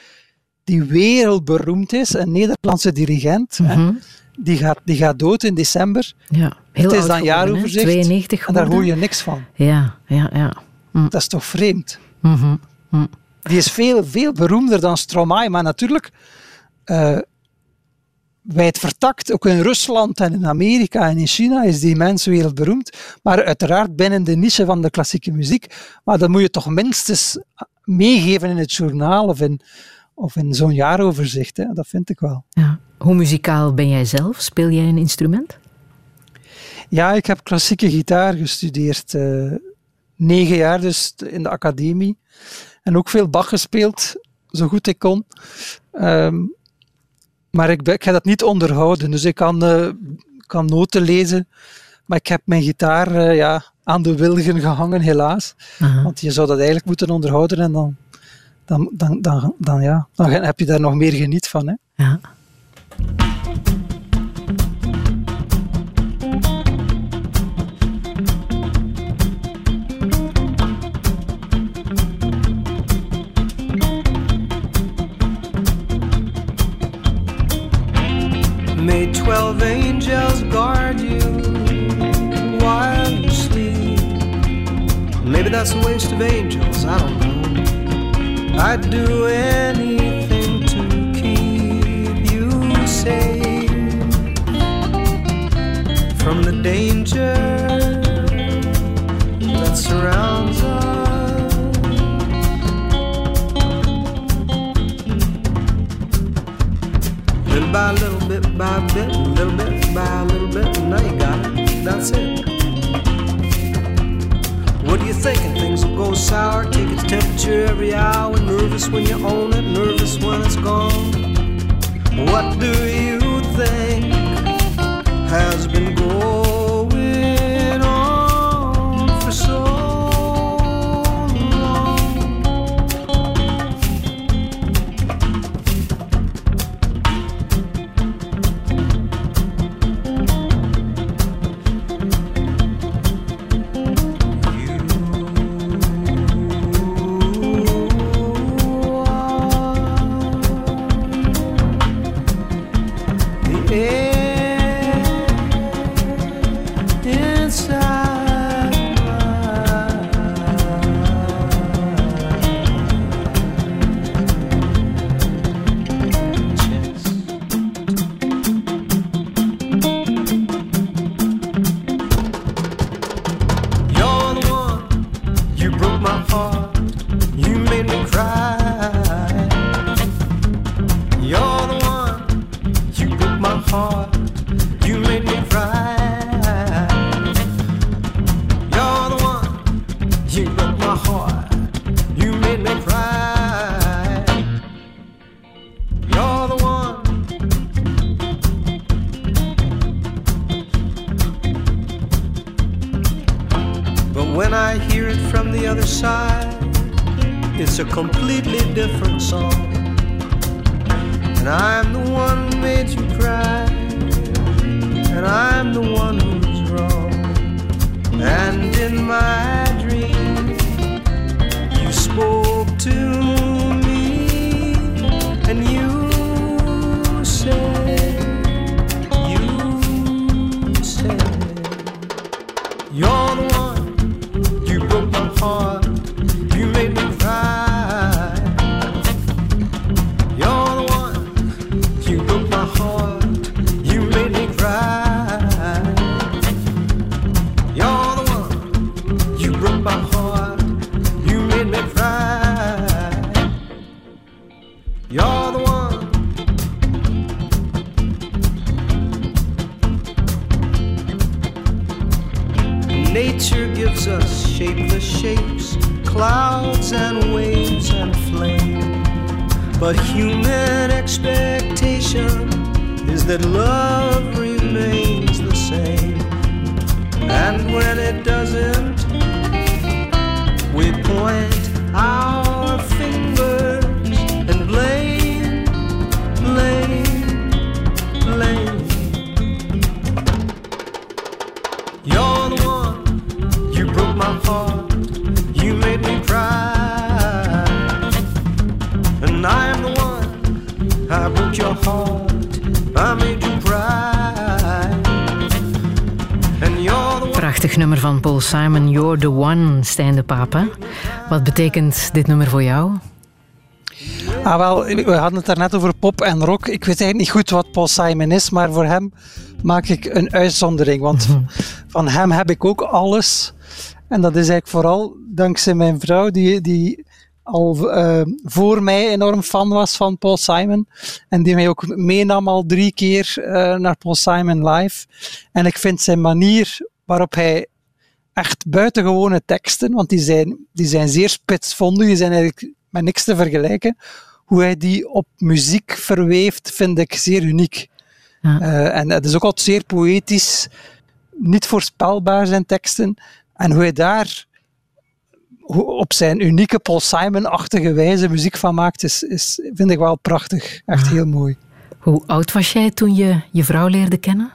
die wereldberoemd is, een Nederlandse dirigent. hè. Mhm. Die, gaat, die gaat dood in december. Ja, heel het is dan jaaroverzicht. 92 En daar hoor je niks van. Ja, ja, ja. Dat is toch vreemd? Mhm, mhm. Die is veel, veel beroemder dan Stromae, maar natuurlijk... Uh, wijd vertakt, ook in Rusland en in Amerika en in China is die mens wereldberoemd, maar uiteraard binnen de niche van de klassieke muziek. Maar dat moet je toch minstens meegeven in het journaal of in, of in zo'n jaaroverzicht. Hè? Dat vind ik wel. Ja. Hoe muzikaal ben jij zelf? Speel jij een instrument? Ja, ik heb klassieke gitaar gestudeerd. Uh, negen jaar dus in de academie. En ook veel Bach gespeeld, zo goed ik kon. Um, maar ik, ik ga dat niet onderhouden. Dus ik kan, uh, kan noten lezen. Maar ik heb mijn gitaar uh, ja, aan de wilgen gehangen, helaas. Want je zou dat eigenlijk moeten onderhouden en dan, dan, dan, dan, dan, ja, dan heb je daar nog meer geniet van. Hè? Ja. May twelve angels guard you while you sleep. Maybe that's a waste of angels, I don't. I'd do anything to keep you safe from the danger that surrounds us. Little by little bit by bit, little bit by little bit, now you got it. That's it. What are you thinking? Things will go sour. Take its temperature every hour. Nervous when you own it, nervous when it's gone. What do you think has been going But human expectation is that love remains the same. And when it doesn't, we point Simon, You're the One, Stijn de Papa. Wat betekent dit nummer voor jou? Ah, wel, we hadden het daarnet over pop en rock. Ik weet eigenlijk niet goed wat Paul Simon is, maar voor hem maak ik een uitzondering. Want Mhm. van hem heb ik ook alles. En dat is eigenlijk vooral dankzij mijn vrouw, die, die al eh, voor mij enorm fan was van Paul Simon. En die mij ook meenam al drie keer eh, naar Paul Simon live. En ik vind zijn manier waarop hij echt buitengewone teksten, want die zijn, die zijn zeer spitsvondig, die zijn eigenlijk met niks te vergelijken. Hoe hij die op muziek verweeft, vind ik zeer uniek. Ja. Eh, en het is ook altijd zeer poëtisch, niet voorspelbaar zijn teksten. En hoe hij daar hoe- op zijn unieke Paul Simon-achtige wijze muziek van maakt, is, is, vind ik wel prachtig. Echt heel mooi. Hoe oud was jij toen je je vrouw leerde kennen?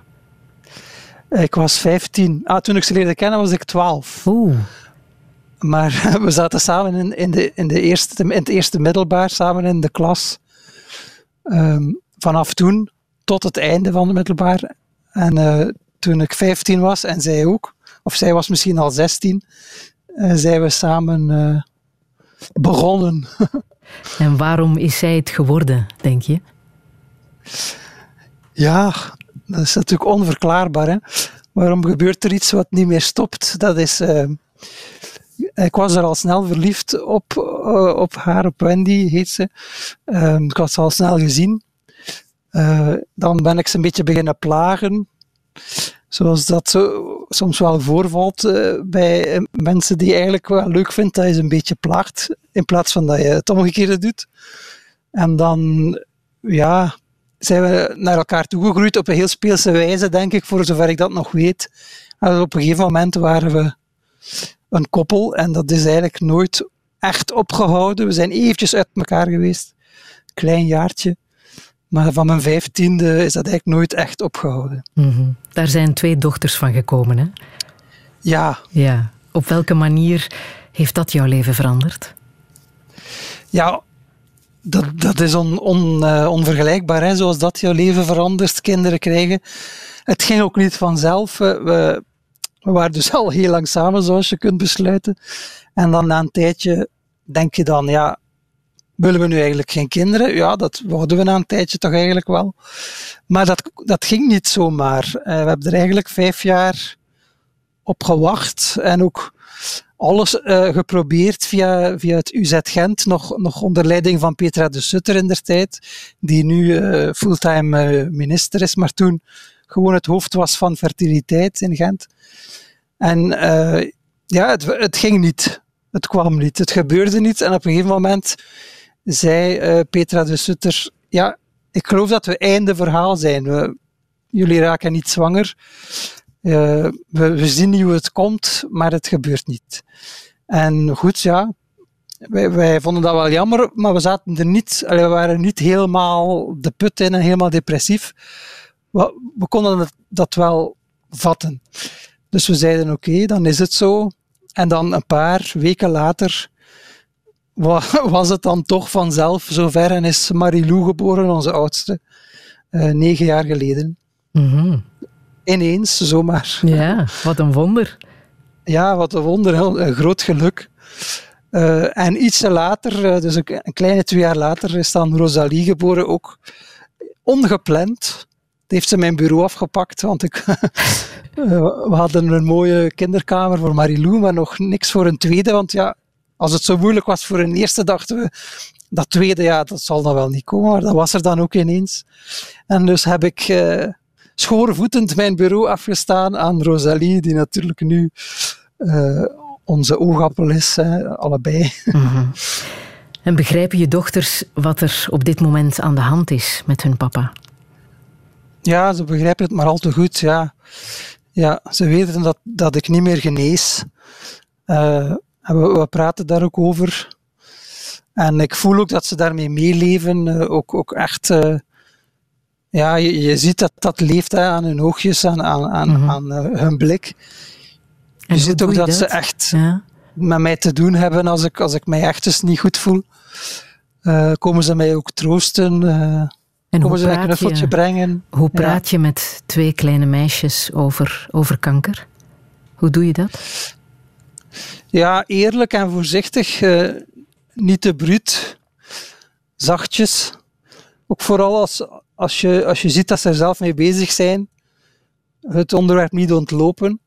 Ik was 15. Ah, toen ik ze leerde kennen was ik 12. Oeh. Maar we zaten samen in, in, de, in, de eerste, in het eerste middelbaar, samen in de klas. Ehm, vanaf toen tot het einde van het middelbaar. En eh, toen ik 15 was en zij ook, of zij was misschien al 16, eh, zijn we samen eh, begonnen. En waarom is zij het geworden, denk je? Ja, dat is natuurlijk onverklaarbaar. Hè? Waarom gebeurt er iets wat niet meer stopt? Dat is. eh, ik was er al snel verliefd op, eh, op haar, op Wendy heet ze. Ehm, ik had ze al snel gezien. Eh, dan ben ik ze een beetje beginnen plagen. Zoals dat zo, soms wel voorvalt bij mensen die eigenlijk wel leuk vindt dat je ze een beetje plaagt, in plaats van dat je het omgekeerde doet. En dan, ja, zijn we naar elkaar toegegroeid op een heel speelse wijze, denk ik, voor zover ik dat nog weet. En op een gegeven moment waren we een koppel en dat is eigenlijk nooit echt opgehouden. We zijn eventjes uit elkaar geweest, klein jaartje. Maar van mijn vijftiende is dat eigenlijk nooit echt opgehouden. Mhm. Daar zijn twee dochters van gekomen, hè? Ja, Ja. Op welke manier heeft dat jouw leven veranderd? ja dat, dat is on, on, eh, onvergelijkbaar, hè, zoals dat jouw leven verandert, kinderen krijgen. Het ging ook niet vanzelf. We, we, waren dus al heel lang samen, zoals je kunt besluiten. En dan na een tijdje denk je dan, ja, willen we nu eigenlijk geen kinderen? Ja, dat wouden we na een tijdje toch eigenlijk wel. Maar dat, dat ging niet zomaar. Eh, we hebben er eigenlijk vijf jaar op gewacht en ook alles eh, geprobeerd via, via het UZ Gent, nog, nog onder leiding van Petra de Sutter in der tijd, die nu eh, fulltime eh, minister is, maar toen gewoon het hoofd was van fertiliteit in Gent. En ja, het, het ging niet. Het kwam niet. Het gebeurde niet. En op een gegeven moment zei Petra de Sutter, ja, ik geloof dat we einde verhaal zijn. We, jullie raken niet zwanger. Eh, we, we zien niet hoe het komt, maar het gebeurt niet. En goed, ja, wij, wij vonden dat wel jammer, maar we zaten er niet, we waren niet helemaal de put in en helemaal depressief. We, we konden het, dat wel vatten. Dus we zeiden oké, dan is het zo. En dan een paar weken later wa- was het dan toch vanzelf zover en is Marilou geboren, onze oudste, eh, negen jaar geleden. Mhm. Ineens, zomaar. Ja, wat een wonder. Ja, wat een wonder, een groot geluk. Eh, en ietsje later, eh, dus een, kleine twee jaar later, is dan Rosalie geboren, ook ongepland. Dat heeft ze mijn bureau afgepakt, want ik, eh, we hadden een mooie kinderkamer voor Marilou, maar nog niks voor een tweede, want ja, als het zo moeilijk was voor een eerste, dachten we, dat tweede, ja, dat zal dan wel niet komen, maar dat was er dan ook ineens. En dus heb ik schoorvoetend mijn bureau afgestaan aan Rosalie, die natuurlijk nu eh, onze oogappel is, hè, allebei. Mhm. En begrijpen je dochters wat er op dit moment aan de hand is met hun papa? Ja, ze begrijpen het maar al te goed. Ja, ja ze weten dat, dat ik niet meer genees. Eh, en we, we praten daar ook over. En ik voel ook dat ze daarmee meeleven. eh, ook, ook echt. Ja, je, je ziet dat dat leeft hè, aan hun oogjes, aan, aan, aan, Mhm. aan eh, hun blik. Je ziet ook je dat, ze echt Ja. met mij te doen hebben als ik, als ik mij echt eens niet goed voel. Eh, komen ze mij ook troosten. eh, En komen ze mij een knuffeltje je, brengen. hoe Ja. praat je met twee kleine meisjes over, over kanker? Hoe doe je dat? Ja, eerlijk en voorzichtig. niet te bruut. zachtjes. Ook vooral als, als, je, als je ziet dat ze er zelf mee bezig zijn, het onderwerp niet ontlopen.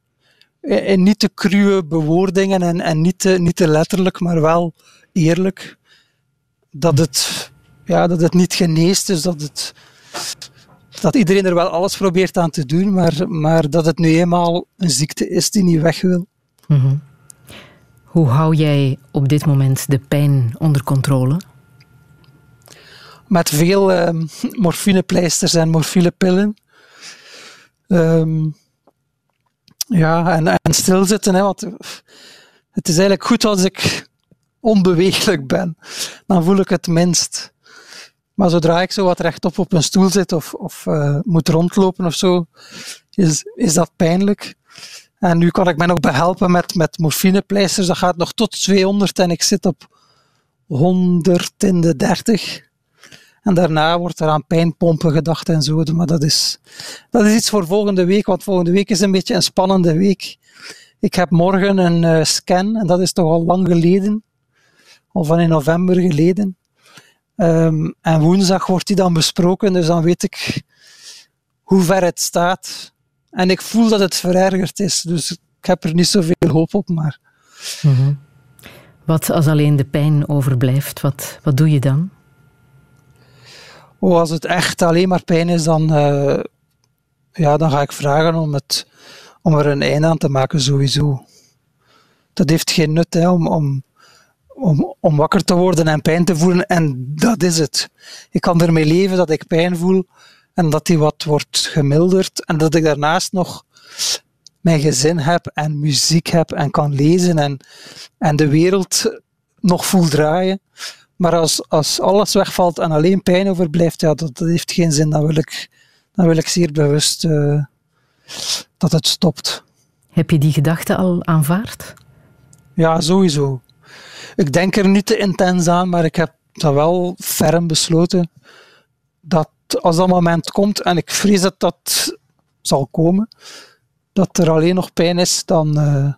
En niet te cruwe bewoordingen en, en niet, te, niet te letterlijk, maar wel eerlijk. Dat het, ja, dat het niet geneest, dus dat, het, dat iedereen er wel alles probeert aan te doen, maar, maar dat het nu eenmaal een ziekte is die niet weg wil. Mhm. Hoe hou jij op dit moment de pijn onder controle? Met veel uh, morfinepleisters en morfinepillen. Um, ja, en, en stilzitten. Hè, want het is eigenlijk goed als ik onbeweeglijk ben. Dan voel ik het minst. Maar zodra ik zo wat rechtop op een stoel zit of, of uh, moet rondlopen of zo, is, is dat pijnlijk. En nu kan ik mij nog behelpen met, met morfinepleisters. Dat gaat nog tot 200 en ik zit op 100 in de 30. En daarna wordt er aan pijnpompen gedacht en zo. Maar dat is, dat is iets voor volgende week, want volgende week is een beetje een spannende week. Ik heb morgen een uh, scan en dat is toch al lang geleden. Al van in november geleden. Um, en woensdag wordt die dan besproken, dus dan weet ik hoe ver het staat. En ik voel dat het verergerd is, dus ik heb er niet zoveel hoop op. Maar... -hmm. Wat als alleen de pijn overblijft, wat, wat doe je dan? Oh, als het echt alleen maar pijn is, dan, uh, ja, dan ga ik vragen om, het, om er een einde aan te maken, sowieso. Dat heeft geen nut hè, om, om, om, om wakker te worden en pijn te voelen, en dat is het. Ik kan ermee leven dat ik pijn voel en dat die wat wordt gemilderd, en dat ik daarnaast nog mijn gezin heb en muziek heb en kan lezen en, en de wereld nog voel draaien. Maar als, als alles wegvalt en alleen pijn overblijft, ja, dat, dat heeft geen zin. Dan wil ik, dan wil ik zeer bewust uh, dat het stopt. Heb je die gedachte al aanvaard? Ja, sowieso. Ik denk er niet te intens aan, maar ik heb dat wel ferm besloten dat als dat moment komt, en ik vrees dat dat zal komen, dat er alleen nog pijn is, dan uh,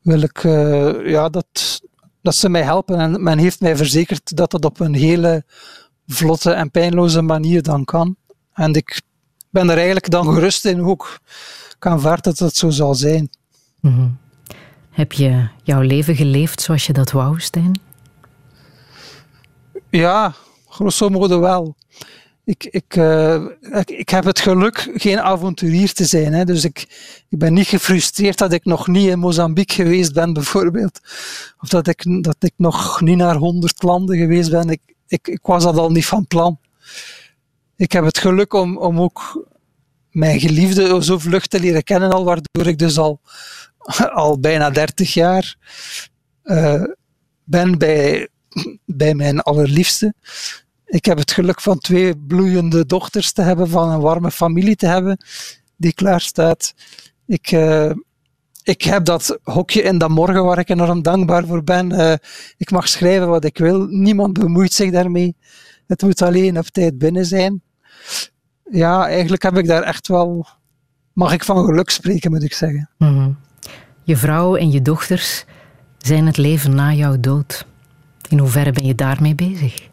wil ik uh, ja, dat, dat ze mij helpen. En men heeft mij verzekerd dat dat op een hele vlotte en pijnloze manier dan kan. En ik ben er eigenlijk dan gerust in ook. Ik aanvaard dat dat zo zal zijn. Mhm. Heb je jouw leven geleefd zoals je dat wou, Stijn? Ja, grosso modo wel ik, uh, ik, ik, heb het geluk geen avonturier te zijn. Hè. Dus ik, ik ben niet gefrustreerd dat ik nog niet in Mozambique geweest ben, bijvoorbeeld. Of dat ik, dat ik nog niet naar honderd landen geweest ben. Ik, ik, was dat al niet van plan. Ik heb het geluk om, om ook mijn geliefde zo vlug te leren kennen, al, waardoor ik dus al, bijna dertig jaar uh, ben bij, bij mijn allerliefste. Ik heb het geluk van twee bloeiende dochters te hebben, van een warme familie te hebben die klaar staat. Ik, uh, ik heb dat hokje in dat morgen waar ik enorm dankbaar voor ben. Uh, ik mag schrijven wat ik wil. Niemand bemoeit zich daarmee. Het moet alleen op tijd binnen zijn. Ja, eigenlijk heb ik daar echt wel. Mag ik van geluk spreken, moet ik zeggen. -hmm. Je vrouw en je dochters zijn het leven na jouw dood. In hoeverre ben je daarmee bezig?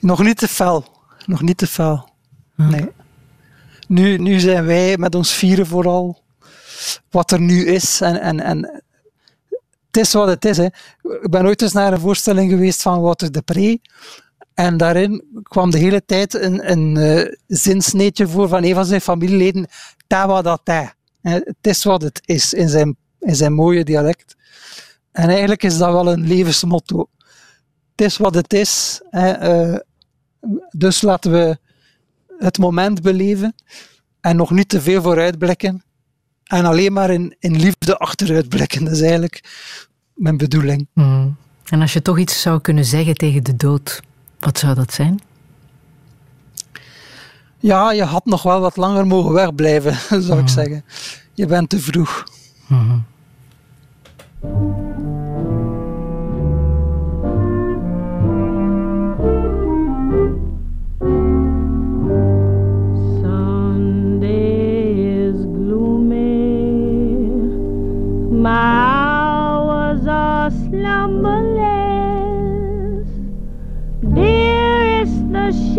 Nog niet te fel. Nog niet te fel. Nee. Nu, nu zijn wij met ons vieren vooral wat er nu is. En, en, en het is wat het is. Hè. Ik ben ooit eens naar een voorstelling geweest van Wouter de Pre. En daarin kwam de hele tijd een, een uh, zinsneetje voor van een van zijn familieleden. Ta wat dat ta. Het is wat het is in zijn, in zijn mooie dialect. En eigenlijk is dat wel een levensmotto. Het is wat het is. Hè. Uh, dus laten we het moment beleven en nog niet te veel vooruitblikken. En alleen maar in, in liefde achteruitblikken. Dat is eigenlijk mijn bedoeling. Mm. En als je toch iets zou kunnen zeggen tegen de dood, wat zou dat zijn? Ja, je had nog wel wat langer mogen wegblijven, zou mm. ik zeggen. Je bent te vroeg. Mm.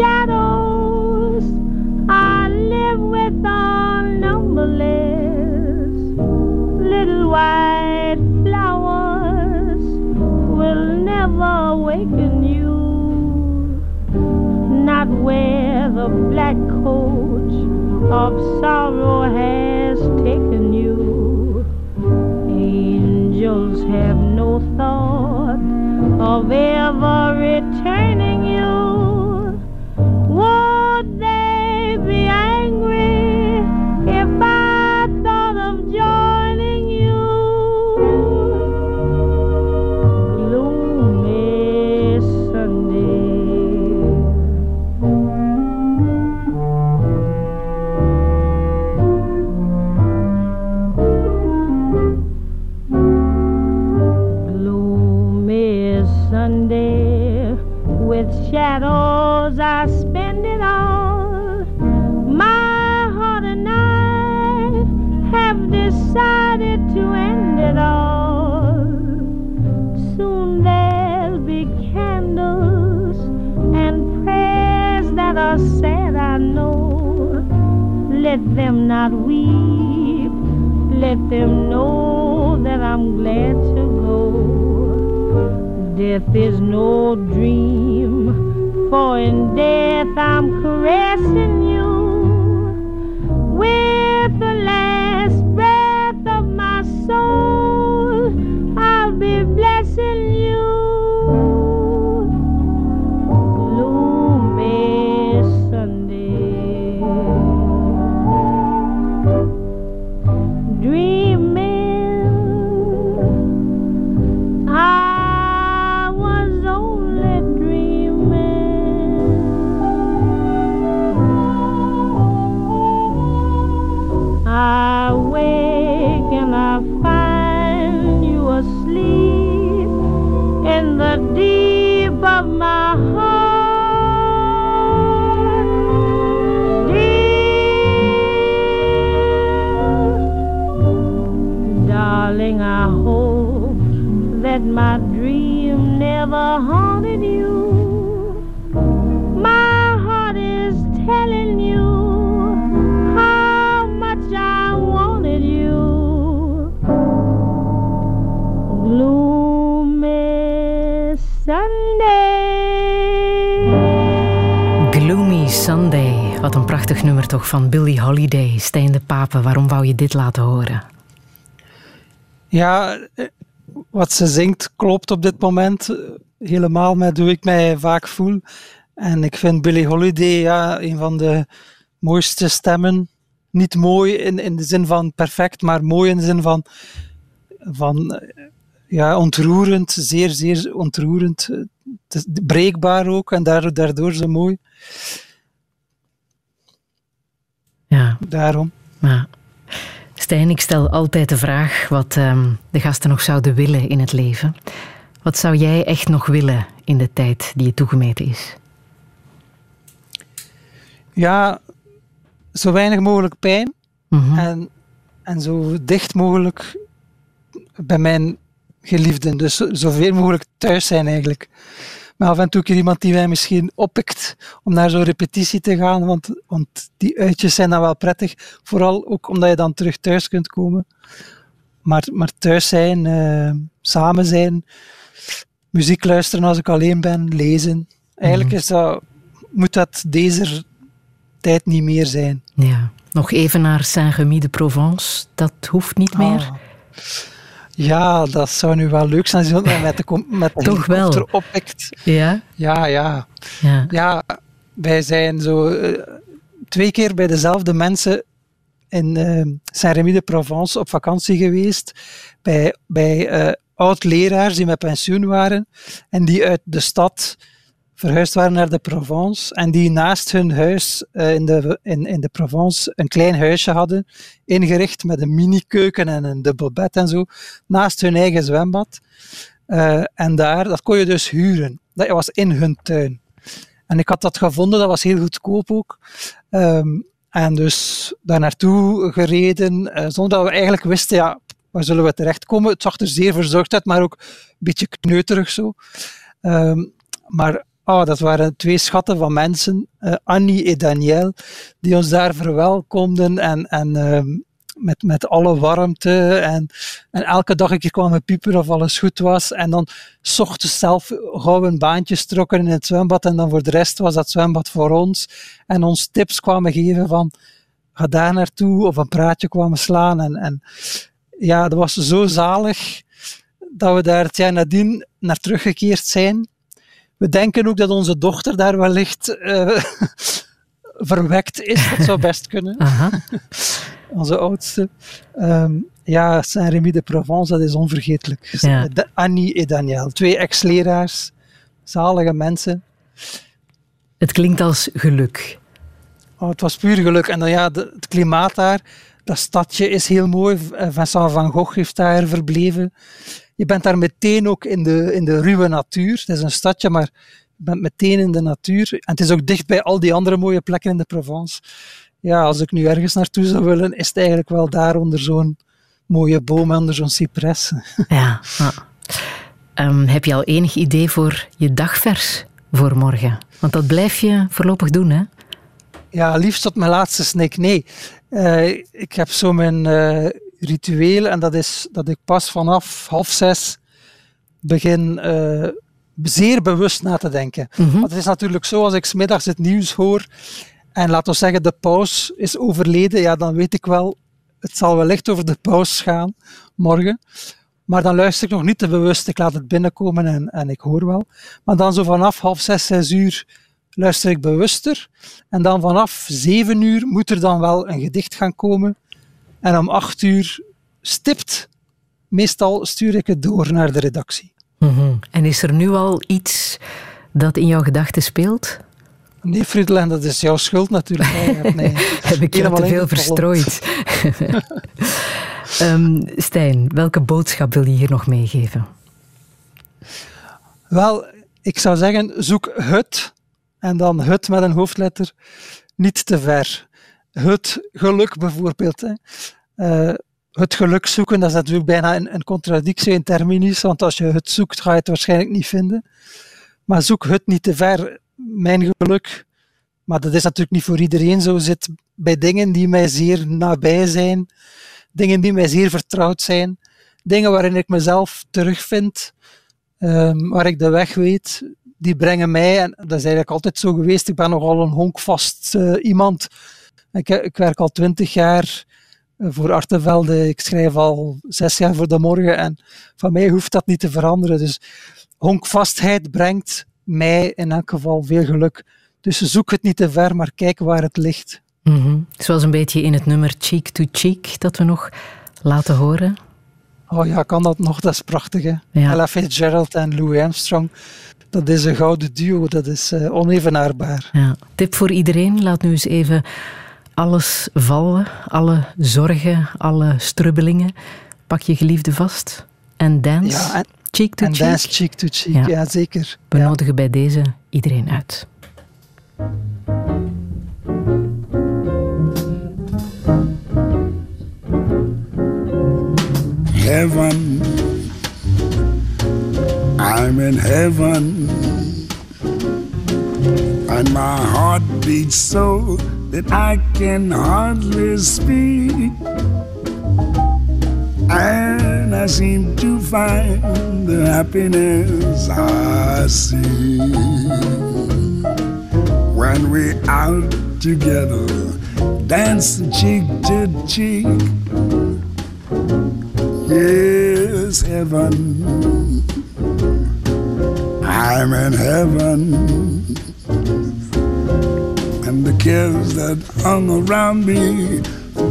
Shadows. I live with all numberless little white flowers will never awaken you. Not where the black coach of sorrow has taken you. Angels have no thought of ever returning let them not weep let them know that I'm glad to go. Death is no dream, for in death I'm caressing you nummer toch van Billie Holiday. Stijn de Pape, waarom wou je dit laten horen? Ja, eh, wat ze zingt klopt op dit moment helemaal met hoe ik mij vaak voel. En ik vind Billie Holiday ja, een van de mooiste stemmen. Niet mooi in, in de zin van perfect, maar mooi in de zin van, van eh, ja, ontroerend. Zeer, zeer ontroerend. Breekbaar ook en daardoor zo mooi. Ja. Daarom. Ja. Stijn, ik stel altijd de vraag wat ehm, de gasten nog zouden willen in het leven. Wat zou jij echt nog willen in de tijd die je toegemeten is? Ja, zo weinig mogelijk pijn Mhm. en, en zo dicht mogelijk bij mijn geliefden. Dus zo- zoveel mogelijk thuis zijn eigenlijk. Maar af en toe keer iemand die mij misschien oppikt om naar zo'n repetitie te gaan, want, want die uitjes zijn dan wel prettig. Vooral ook omdat je dan terug thuis kunt komen. Maar, maar thuis zijn, eh, samen zijn, muziek luisteren als ik alleen ben, lezen. Eigenlijk is dat, moet dat deze tijd niet meer zijn. Ja. Nog even naar Saint-Remy de Provence. Dat hoeft niet meer. Ah. Ja, dat zou nu wel leuk zijn met de, met de Toch wel. oppikt. Ja? Ja, ja. Ja. Ja, wij zijn zo eh, twee keer bij dezelfde mensen in eh Saint-Rémy de Provence op vakantie geweest. Bij, bij eh, oud-leraars die met pensioen waren en die uit de stad verhuisd waren naar de Provence en die naast hun huis eh, in, de, in, in de Provence een klein huisje hadden, ingericht met een mini-keuken en een dubbel bed en zo, naast hun eigen zwembad. Eh, en daar, dat kon je dus huren. Dat was in hun tuin. En ik had dat gevonden, dat was heel goedkoop ook. Ehm, en dus daar naartoe gereden, eh, zonder dat we eigenlijk wisten, ja, waar zullen we terechtkomen? Het zag er zeer verzorgd uit, maar ook een beetje kneuterig zo. Ehm, maar Oh, dat waren twee schatten van mensen, uh, Annie en Daniel, die ons daar verwelkomden en, en uh, met, met alle warmte. En, en elke dag een keer kwamen piepen of alles goed was. En dan zochten zelf gauw een baantjes trokken in het zwembad. En dan voor de rest was dat zwembad voor ons. En ons tips kwamen geven van ga daar naartoe. Of een praatje kwamen slaan. En, en ja, dat was zo zalig dat we daar het jaar nadien naar teruggekeerd zijn. We denken ook dat onze dochter daar wellicht uh, verwekt is. Dat zou best kunnen. Onze oudste. Um, ja, Saint-Rémy de Provence, dat is onvergetelijk. Ja. Annie en Daniel, twee ex-leraars, zalige mensen. Het klinkt als geluk. Oh, het was puur geluk. En dan ja, het klimaat daar, dat stadje is heel mooi. Eh, Vincent van Gogh heeft daar verbleven. Je bent daar meteen ook in de, in de ruwe natuur. Het is een stadje, maar je bent meteen in de natuur. En het is ook dicht bij al die andere mooie plekken in de Provence ja, als ik nu ergens naartoe zou willen, is het eigenlijk wel daar onder zo'n mooie boom, onder zo'n cipres. Ja. Um, heb je al enig idee voor je dagvers voor morgen? Want dat blijf je voorlopig doen, hè? Ja, liefst tot mijn laatste snik. Nee, uh, ik heb zo mijn uh, ritueel en dat is dat ik pas vanaf half zes begin uh, zeer bewust na te denken. Mm -hmm. Want het is natuurlijk zo, als ik smiddags het nieuws hoor en laten we zeggen, de paus is overleden, ja, dan weet ik wel, het zal wellicht over de paus gaan morgen. Maar dan luister ik nog niet te bewust, ik laat het binnenkomen en, en ik hoor wel. Maar dan zo vanaf half zes, zes uur luister ik bewuster. En dan vanaf zeven uur moet er dan wel een gedicht gaan komen. En om acht uur stipt, meestal stuur ik het door naar de redactie. Mm En is er nu al iets dat in jouw gedachten speelt? Nee, Friedland, dat is jouw schuld natuurlijk. Nee. Heb ik je te veel verstrooid? um, Stijn, welke boodschap wil je hier nog meegeven? Wel, ik zou zeggen, zoek het, en dan het met een hoofdletter, niet te ver. Het geluk bijvoorbeeld. Hè. Uh, het geluk zoeken, dat is natuurlijk bijna een, een contradictie in terminis, want als je het zoekt, ga je het waarschijnlijk niet vinden. Maar zoek het niet te ver mijn geluk, maar dat is natuurlijk niet voor iedereen zo, zit bij dingen die mij zeer nabij zijn, dingen die mij zeer vertrouwd zijn, dingen waarin ik mezelf terugvind, um, waar ik de weg weet, die brengen mij, en dat is eigenlijk altijd zo geweest, ik ben nogal een honkvast uh, iemand. Ik, ik, werk al twintig jaar eh, voor Artevelde, ik schrijf al zes jaar voor de morgen en van mij hoeft dat niet te veranderen. Dus honkvastheid brengt mij in elk geval veel geluk. Dus zoek het niet te ver, maar kijk waar het ligt. Mm -hmm. Zoals een beetje in het nummer Cheek to Cheek dat we nog laten horen. Oh ja, kan dat nog? Dat is prachtig. Hè? Ja. Ella Fitzgerald en Louis Armstrong. Dat is een gouden duo, dat is uh, onevenaarbaar. Ja. Tip voor iedereen, laat nu eens even alles vallen. Alle zorgen, alle strubbelingen. Pak je geliefde vast en dance. Ja, en cheek to en cheek. dance cheek to cheek, ja, zeker. We ja. nodigen bij deze iedereen uit. Heaven, I'm in heaven, and my heart beats so that I can hardly speak. And I seem to find the happiness I see when we're out together, dancing cheek to cheek. Yes, heaven, I'm in heaven, and the cares that hung around me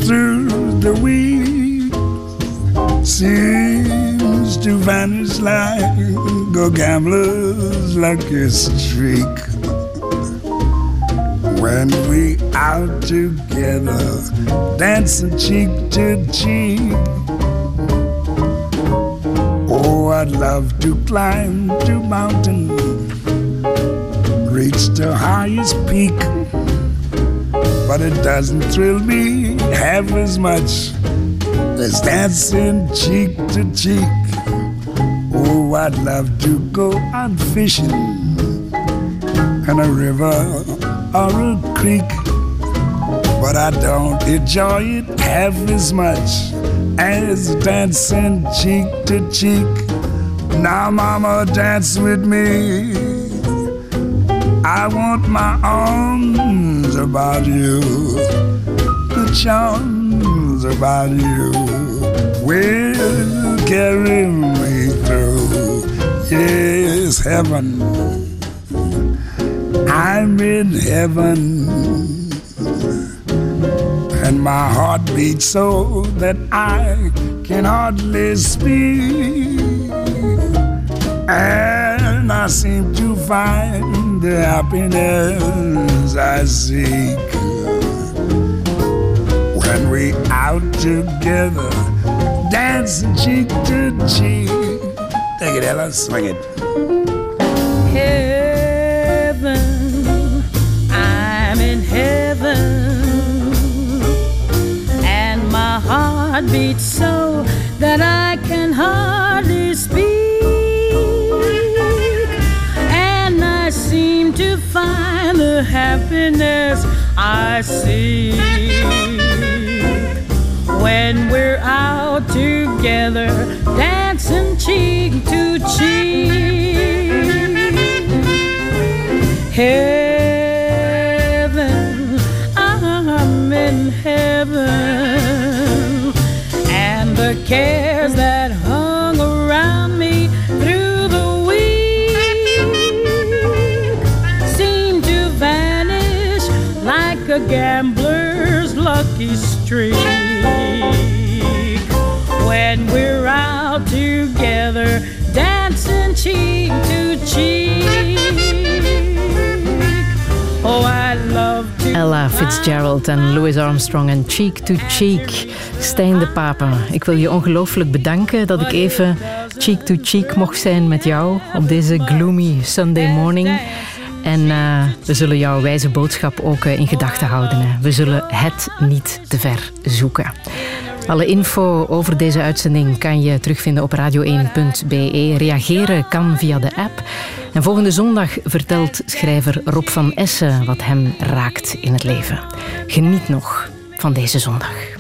through the week seems to vanish like a gambler's lucky streak. When we out together, dancing cheek to cheek. Oh, I'd love to climb to mountain, reach the highest peak. But it doesn't thrill me half as much Let's dancing cheek to cheek. Oh, I'd love to go out fishing in a river or a creek. But I don't enjoy it half as much as dancing cheek to cheek. Now, mama, dance with me. I want my arms about you, the charms about you will carry me through. Yes, heaven. I'm in heaven. And my heart beats so that I can hardly speak. And I seem to find the happiness I seek when we out together, dancing cheek to cheek. Take it, Ella, swing it. heaven. I'm in heaven. And my heart beats so that I can hardly speak. Find the happiness I seek when we're out together, dancing cheek to cheek. Heaven, I'm in heaven, and the cares that lucky streak when we're out together dancing cheek to cheek. Oh, I love to. Ella Fitzgerald en Louis Armstrong en Cheek to Cheek. Stijn de Papa, ik wil je ongelooflijk bedanken dat ik even cheek to cheek mocht zijn met jou op deze gloomy Sunday morning. En eh, we zullen jouw wijze boodschap ook eh, in gedachten houden. Hè. We zullen het niet te ver zoeken. Alle info over deze uitzending kan je terugvinden op radio1.be. Reageren kan via de app. En volgende zondag vertelt schrijver Rob van Essen wat hem raakt in het leven. Geniet nog van deze zondag.